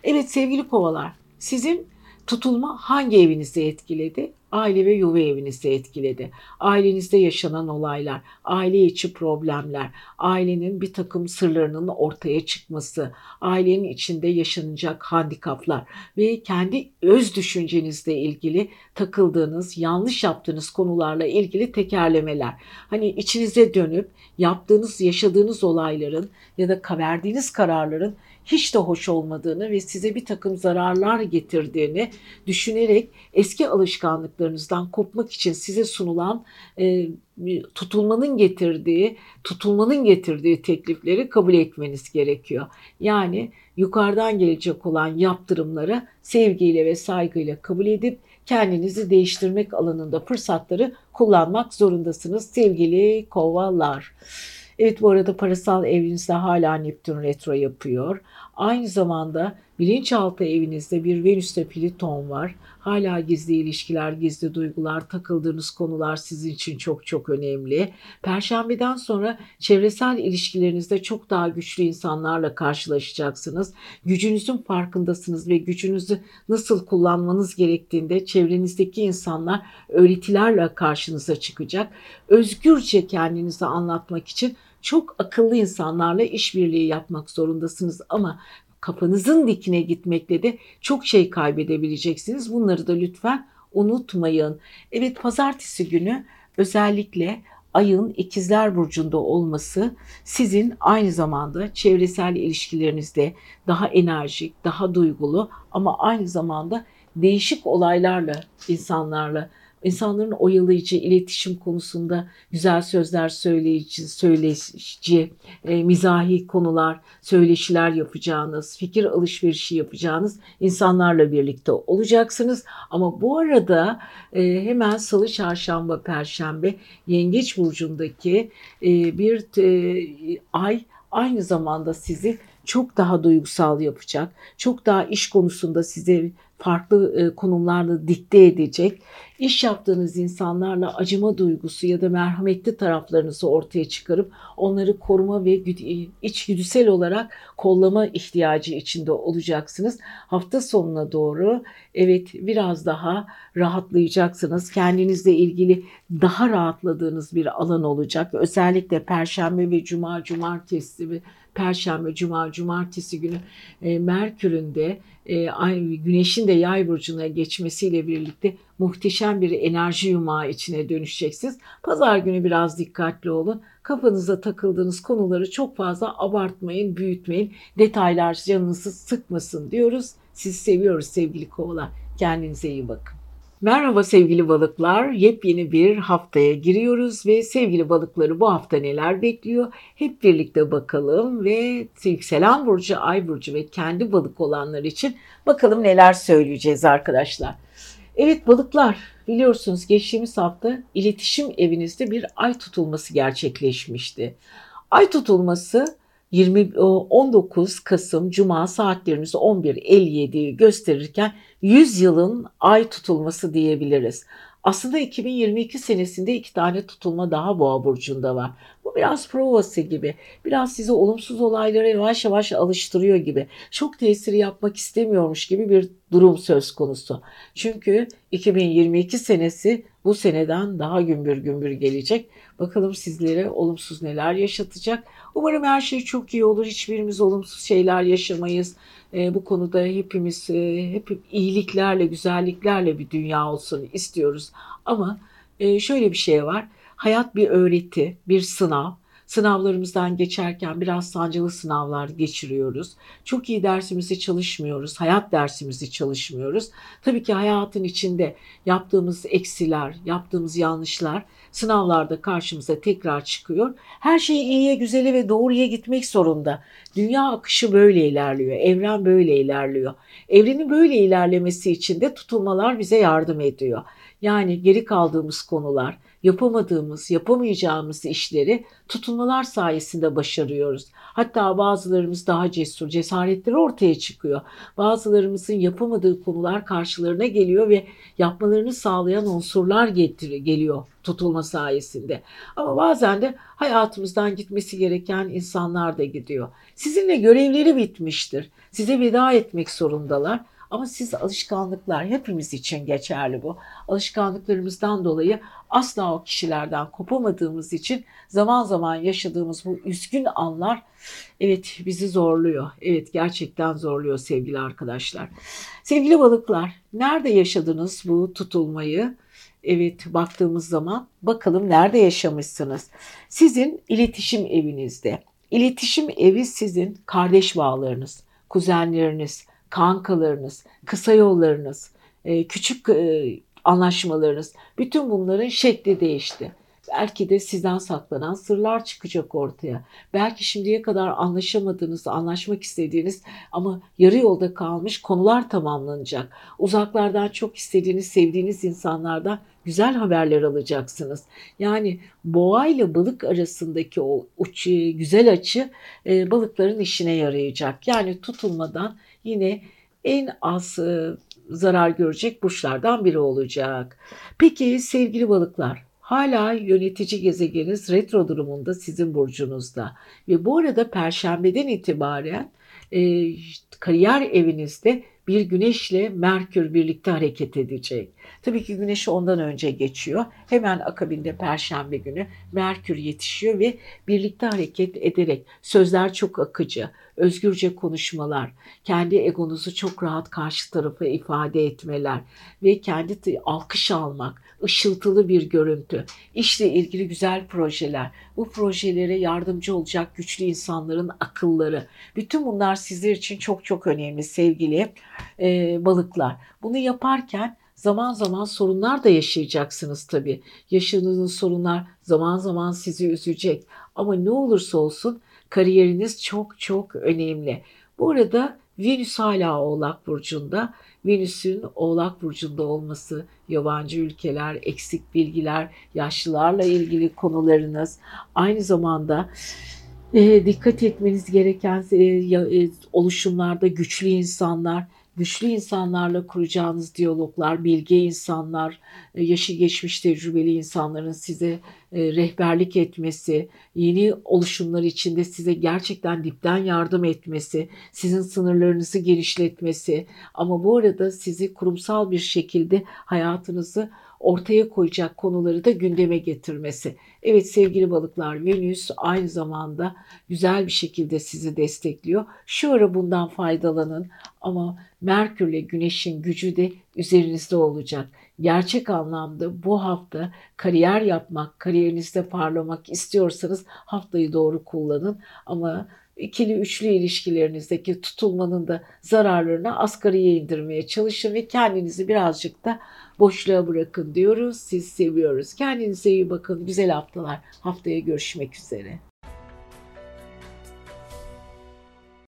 Evet sevgili kovalar sizin tutulma hangi evinizi etkiledi? Aile ve yuva evinizi etkiledi. Ailenizde yaşanan olaylar, aile içi problemler, ailenin bir takım sırlarının ortaya çıkması, ailenin içinde yaşanacak handikaplar ve kendi öz düşüncenizle ilgili takıldığınız, yanlış yaptığınız konularla ilgili tekerlemeler. Hani içinize dönüp yaptığınız, yaşadığınız olayların ya da verdiğiniz kararların hiç de hoş olmadığını ve size bir takım zararlar getirdiğini düşünerek eski alışkanlıklarınızdan kopmak için size sunulan e, tutulmanın getirdiği, tutulmanın getirdiği teklifleri kabul etmeniz gerekiyor. Yani yukarıdan gelecek olan yaptırımları sevgiyle ve saygıyla kabul edip kendinizi değiştirmek alanında fırsatları kullanmak zorundasınız sevgili kovalar. Evet bu arada parasal evinizde hala Neptün retro yapıyor. Aynı zamanda bilinçaltı evinizde bir Venüs'te Plüton var. Hala gizli ilişkiler, gizli duygular, takıldığınız konular sizin için çok çok önemli. Perşembeden sonra çevresel ilişkilerinizde çok daha güçlü insanlarla karşılaşacaksınız. Gücünüzün farkındasınız ve gücünüzü nasıl kullanmanız gerektiğinde çevrenizdeki insanlar öğretilerle karşınıza çıkacak. Özgürce kendinizi anlatmak için çok akıllı insanlarla işbirliği yapmak zorundasınız ama kafanızın dikine gitmekle de çok şey kaybedebileceksiniz. Bunları da lütfen unutmayın. Evet pazartesi günü özellikle ayın ikizler burcunda olması sizin aynı zamanda çevresel ilişkilerinizde daha enerjik, daha duygulu ama aynı zamanda değişik olaylarla, insanlarla insanların oyalayıcı, iletişim konusunda güzel sözler söyleyici, söyleyici, e, mizahi konular, söyleşiler yapacağınız, fikir alışverişi yapacağınız insanlarla birlikte olacaksınız. Ama bu arada e, hemen salı, çarşamba, perşembe Yengeç Burcu'ndaki e, bir e, ay aynı zamanda sizi çok daha duygusal yapacak. Çok daha iş konusunda size farklı e, konumlarla dikte edecek. İş yaptığınız insanlarla acıma duygusu ya da merhametli taraflarınızı ortaya çıkarıp onları koruma ve içgüdüsel olarak kollama ihtiyacı içinde olacaksınız. Hafta sonuna doğru evet biraz daha rahatlayacaksınız. Kendinizle ilgili daha rahatladığınız bir alan olacak. Özellikle perşembe ve cuma, cumartesi Perşembe, Cuma, Cumartesi günü e, Merkür'ün de e, Güneş'in de Yay burcuna geçmesiyle birlikte muhteşem bir enerji yumağı içine dönüşeceksiniz. Pazar günü biraz dikkatli olun. Kafanıza takıldığınız konuları çok fazla abartmayın, büyütmeyin. Detaylar canınızı sıkmasın diyoruz. Sizi seviyoruz sevgili kovalar. Kendinize iyi bakın. Merhaba sevgili balıklar. Yepyeni bir haftaya giriyoruz ve sevgili balıkları bu hafta neler bekliyor? Hep birlikte bakalım ve yükselen burcu, ay burcu ve kendi balık olanlar için bakalım neler söyleyeceğiz arkadaşlar. Evet balıklar biliyorsunuz geçtiğimiz hafta iletişim evinizde bir ay tutulması gerçekleşmişti. Ay tutulması 20 19 Kasım Cuma saatlerimiz 11.57'yi gösterirken 100 yılın ay tutulması diyebiliriz. Aslında 2022 senesinde iki tane tutulma daha boğa burcunda var. Bu biraz provası gibi. Biraz sizi olumsuz olaylara yavaş yavaş alıştırıyor gibi. Çok tesiri yapmak istemiyormuş gibi bir durum söz konusu. Çünkü 2022 senesi bu seneden daha gümbür gümbür gelecek. Bakalım sizlere olumsuz neler yaşatacak. Umarım her şey çok iyi olur. Hiçbirimiz olumsuz şeyler yaşamayız. E, bu konuda hepimiz e, hep iyiliklerle, güzelliklerle bir dünya olsun istiyoruz. Ama e, şöyle bir şey var. Hayat bir öğreti, bir sınav. Sınavlarımızdan geçerken biraz sancılı sınavlar geçiriyoruz. Çok iyi dersimizi çalışmıyoruz, hayat dersimizi çalışmıyoruz. Tabii ki hayatın içinde yaptığımız eksiler, yaptığımız yanlışlar sınavlarda karşımıza tekrar çıkıyor. Her şey iyiye, güzele ve doğruya gitmek zorunda. Dünya akışı böyle ilerliyor, evren böyle ilerliyor. Evrenin böyle ilerlemesi için de tutulmalar bize yardım ediyor. Yani geri kaldığımız konular, yapamadığımız, yapamayacağımız işleri tutunmalar sayesinde başarıyoruz. Hatta bazılarımız daha cesur, cesaretleri ortaya çıkıyor. Bazılarımızın yapamadığı konular karşılarına geliyor ve yapmalarını sağlayan unsurlar getiriyor, geliyor tutulma sayesinde. Ama bazen de hayatımızdan gitmesi gereken insanlar da gidiyor. Sizinle görevleri bitmiştir. Size veda etmek zorundalar. Ama siz alışkanlıklar hepimiz için geçerli bu. Alışkanlıklarımızdan dolayı asla o kişilerden kopamadığımız için zaman zaman yaşadığımız bu üzgün anlar evet bizi zorluyor. Evet gerçekten zorluyor sevgili arkadaşlar. Sevgili balıklar nerede yaşadınız bu tutulmayı? Evet baktığımız zaman bakalım nerede yaşamışsınız? Sizin iletişim evinizde. İletişim evi sizin kardeş bağlarınız, kuzenleriniz, kankalarınız, kısa yollarınız, e, küçük e, anlaşmalarınız, bütün bunların şekli değişti. Belki de sizden saklanan sırlar çıkacak ortaya. Belki şimdiye kadar anlaşamadığınız, anlaşmak istediğiniz ama yarı yolda kalmış konular tamamlanacak. Uzaklardan çok istediğiniz, sevdiğiniz insanlardan güzel haberler alacaksınız. Yani boğa ile balık arasındaki o uç, güzel açı e, balıkların işine yarayacak. Yani tutulmadan yine en az e, zarar görecek burçlardan biri olacak. Peki sevgili balıklar, hala yönetici gezegeniz retro durumunda sizin burcunuzda ve bu arada perşembeden itibaren e, kariyer evinizde bir güneşle Merkür birlikte hareket edecek. Tabii ki güneş ondan önce geçiyor. Hemen akabinde perşembe günü Merkür yetişiyor ve birlikte hareket ederek sözler çok akıcı, özgürce konuşmalar, kendi egonuzu çok rahat karşı tarafa ifade etmeler ve kendi alkış almak, ışıltılı bir görüntü, işle ilgili güzel projeler, bu projelere yardımcı olacak güçlü insanların akılları. Bütün bunlar sizler için çok çok önemli sevgili e, balıklar. Bunu yaparken zaman zaman sorunlar da yaşayacaksınız tabii. Yaşadığınız sorunlar zaman zaman sizi üzecek. Ama ne olursa olsun kariyeriniz çok çok önemli. Bu arada Venüs hala Oğlak Burcu'nda. Venüs'ün Oğlak Burcu'nda olması, yabancı ülkeler, eksik bilgiler, yaşlılarla ilgili konularınız, aynı zamanda e, dikkat etmeniz gereken e, e, oluşumlarda güçlü insanlar, güçlü insanlarla kuracağınız diyaloglar, bilge insanlar, e, yaşı geçmiş tecrübeli insanların size e, rehberlik etmesi, yeni oluşumlar içinde size gerçekten dipten yardım etmesi, sizin sınırlarınızı genişletmesi. Ama bu arada sizi kurumsal bir şekilde hayatınızı ortaya koyacak konuları da gündeme getirmesi. Evet sevgili balıklar Venüs aynı zamanda güzel bir şekilde sizi destekliyor. Şu ara bundan faydalanın ama Merkürle Güneş'in gücü de üzerinizde olacak. Gerçek anlamda bu hafta kariyer yapmak, kariyerinizde parlamak istiyorsanız haftayı doğru kullanın ama ikili üçlü ilişkilerinizdeki tutulmanın da zararlarını asgariye indirmeye çalışın ve kendinizi birazcık da boşluğa bırakın diyoruz. Siz seviyoruz. Kendinize iyi bakın. Güzel haftalar. Haftaya görüşmek üzere.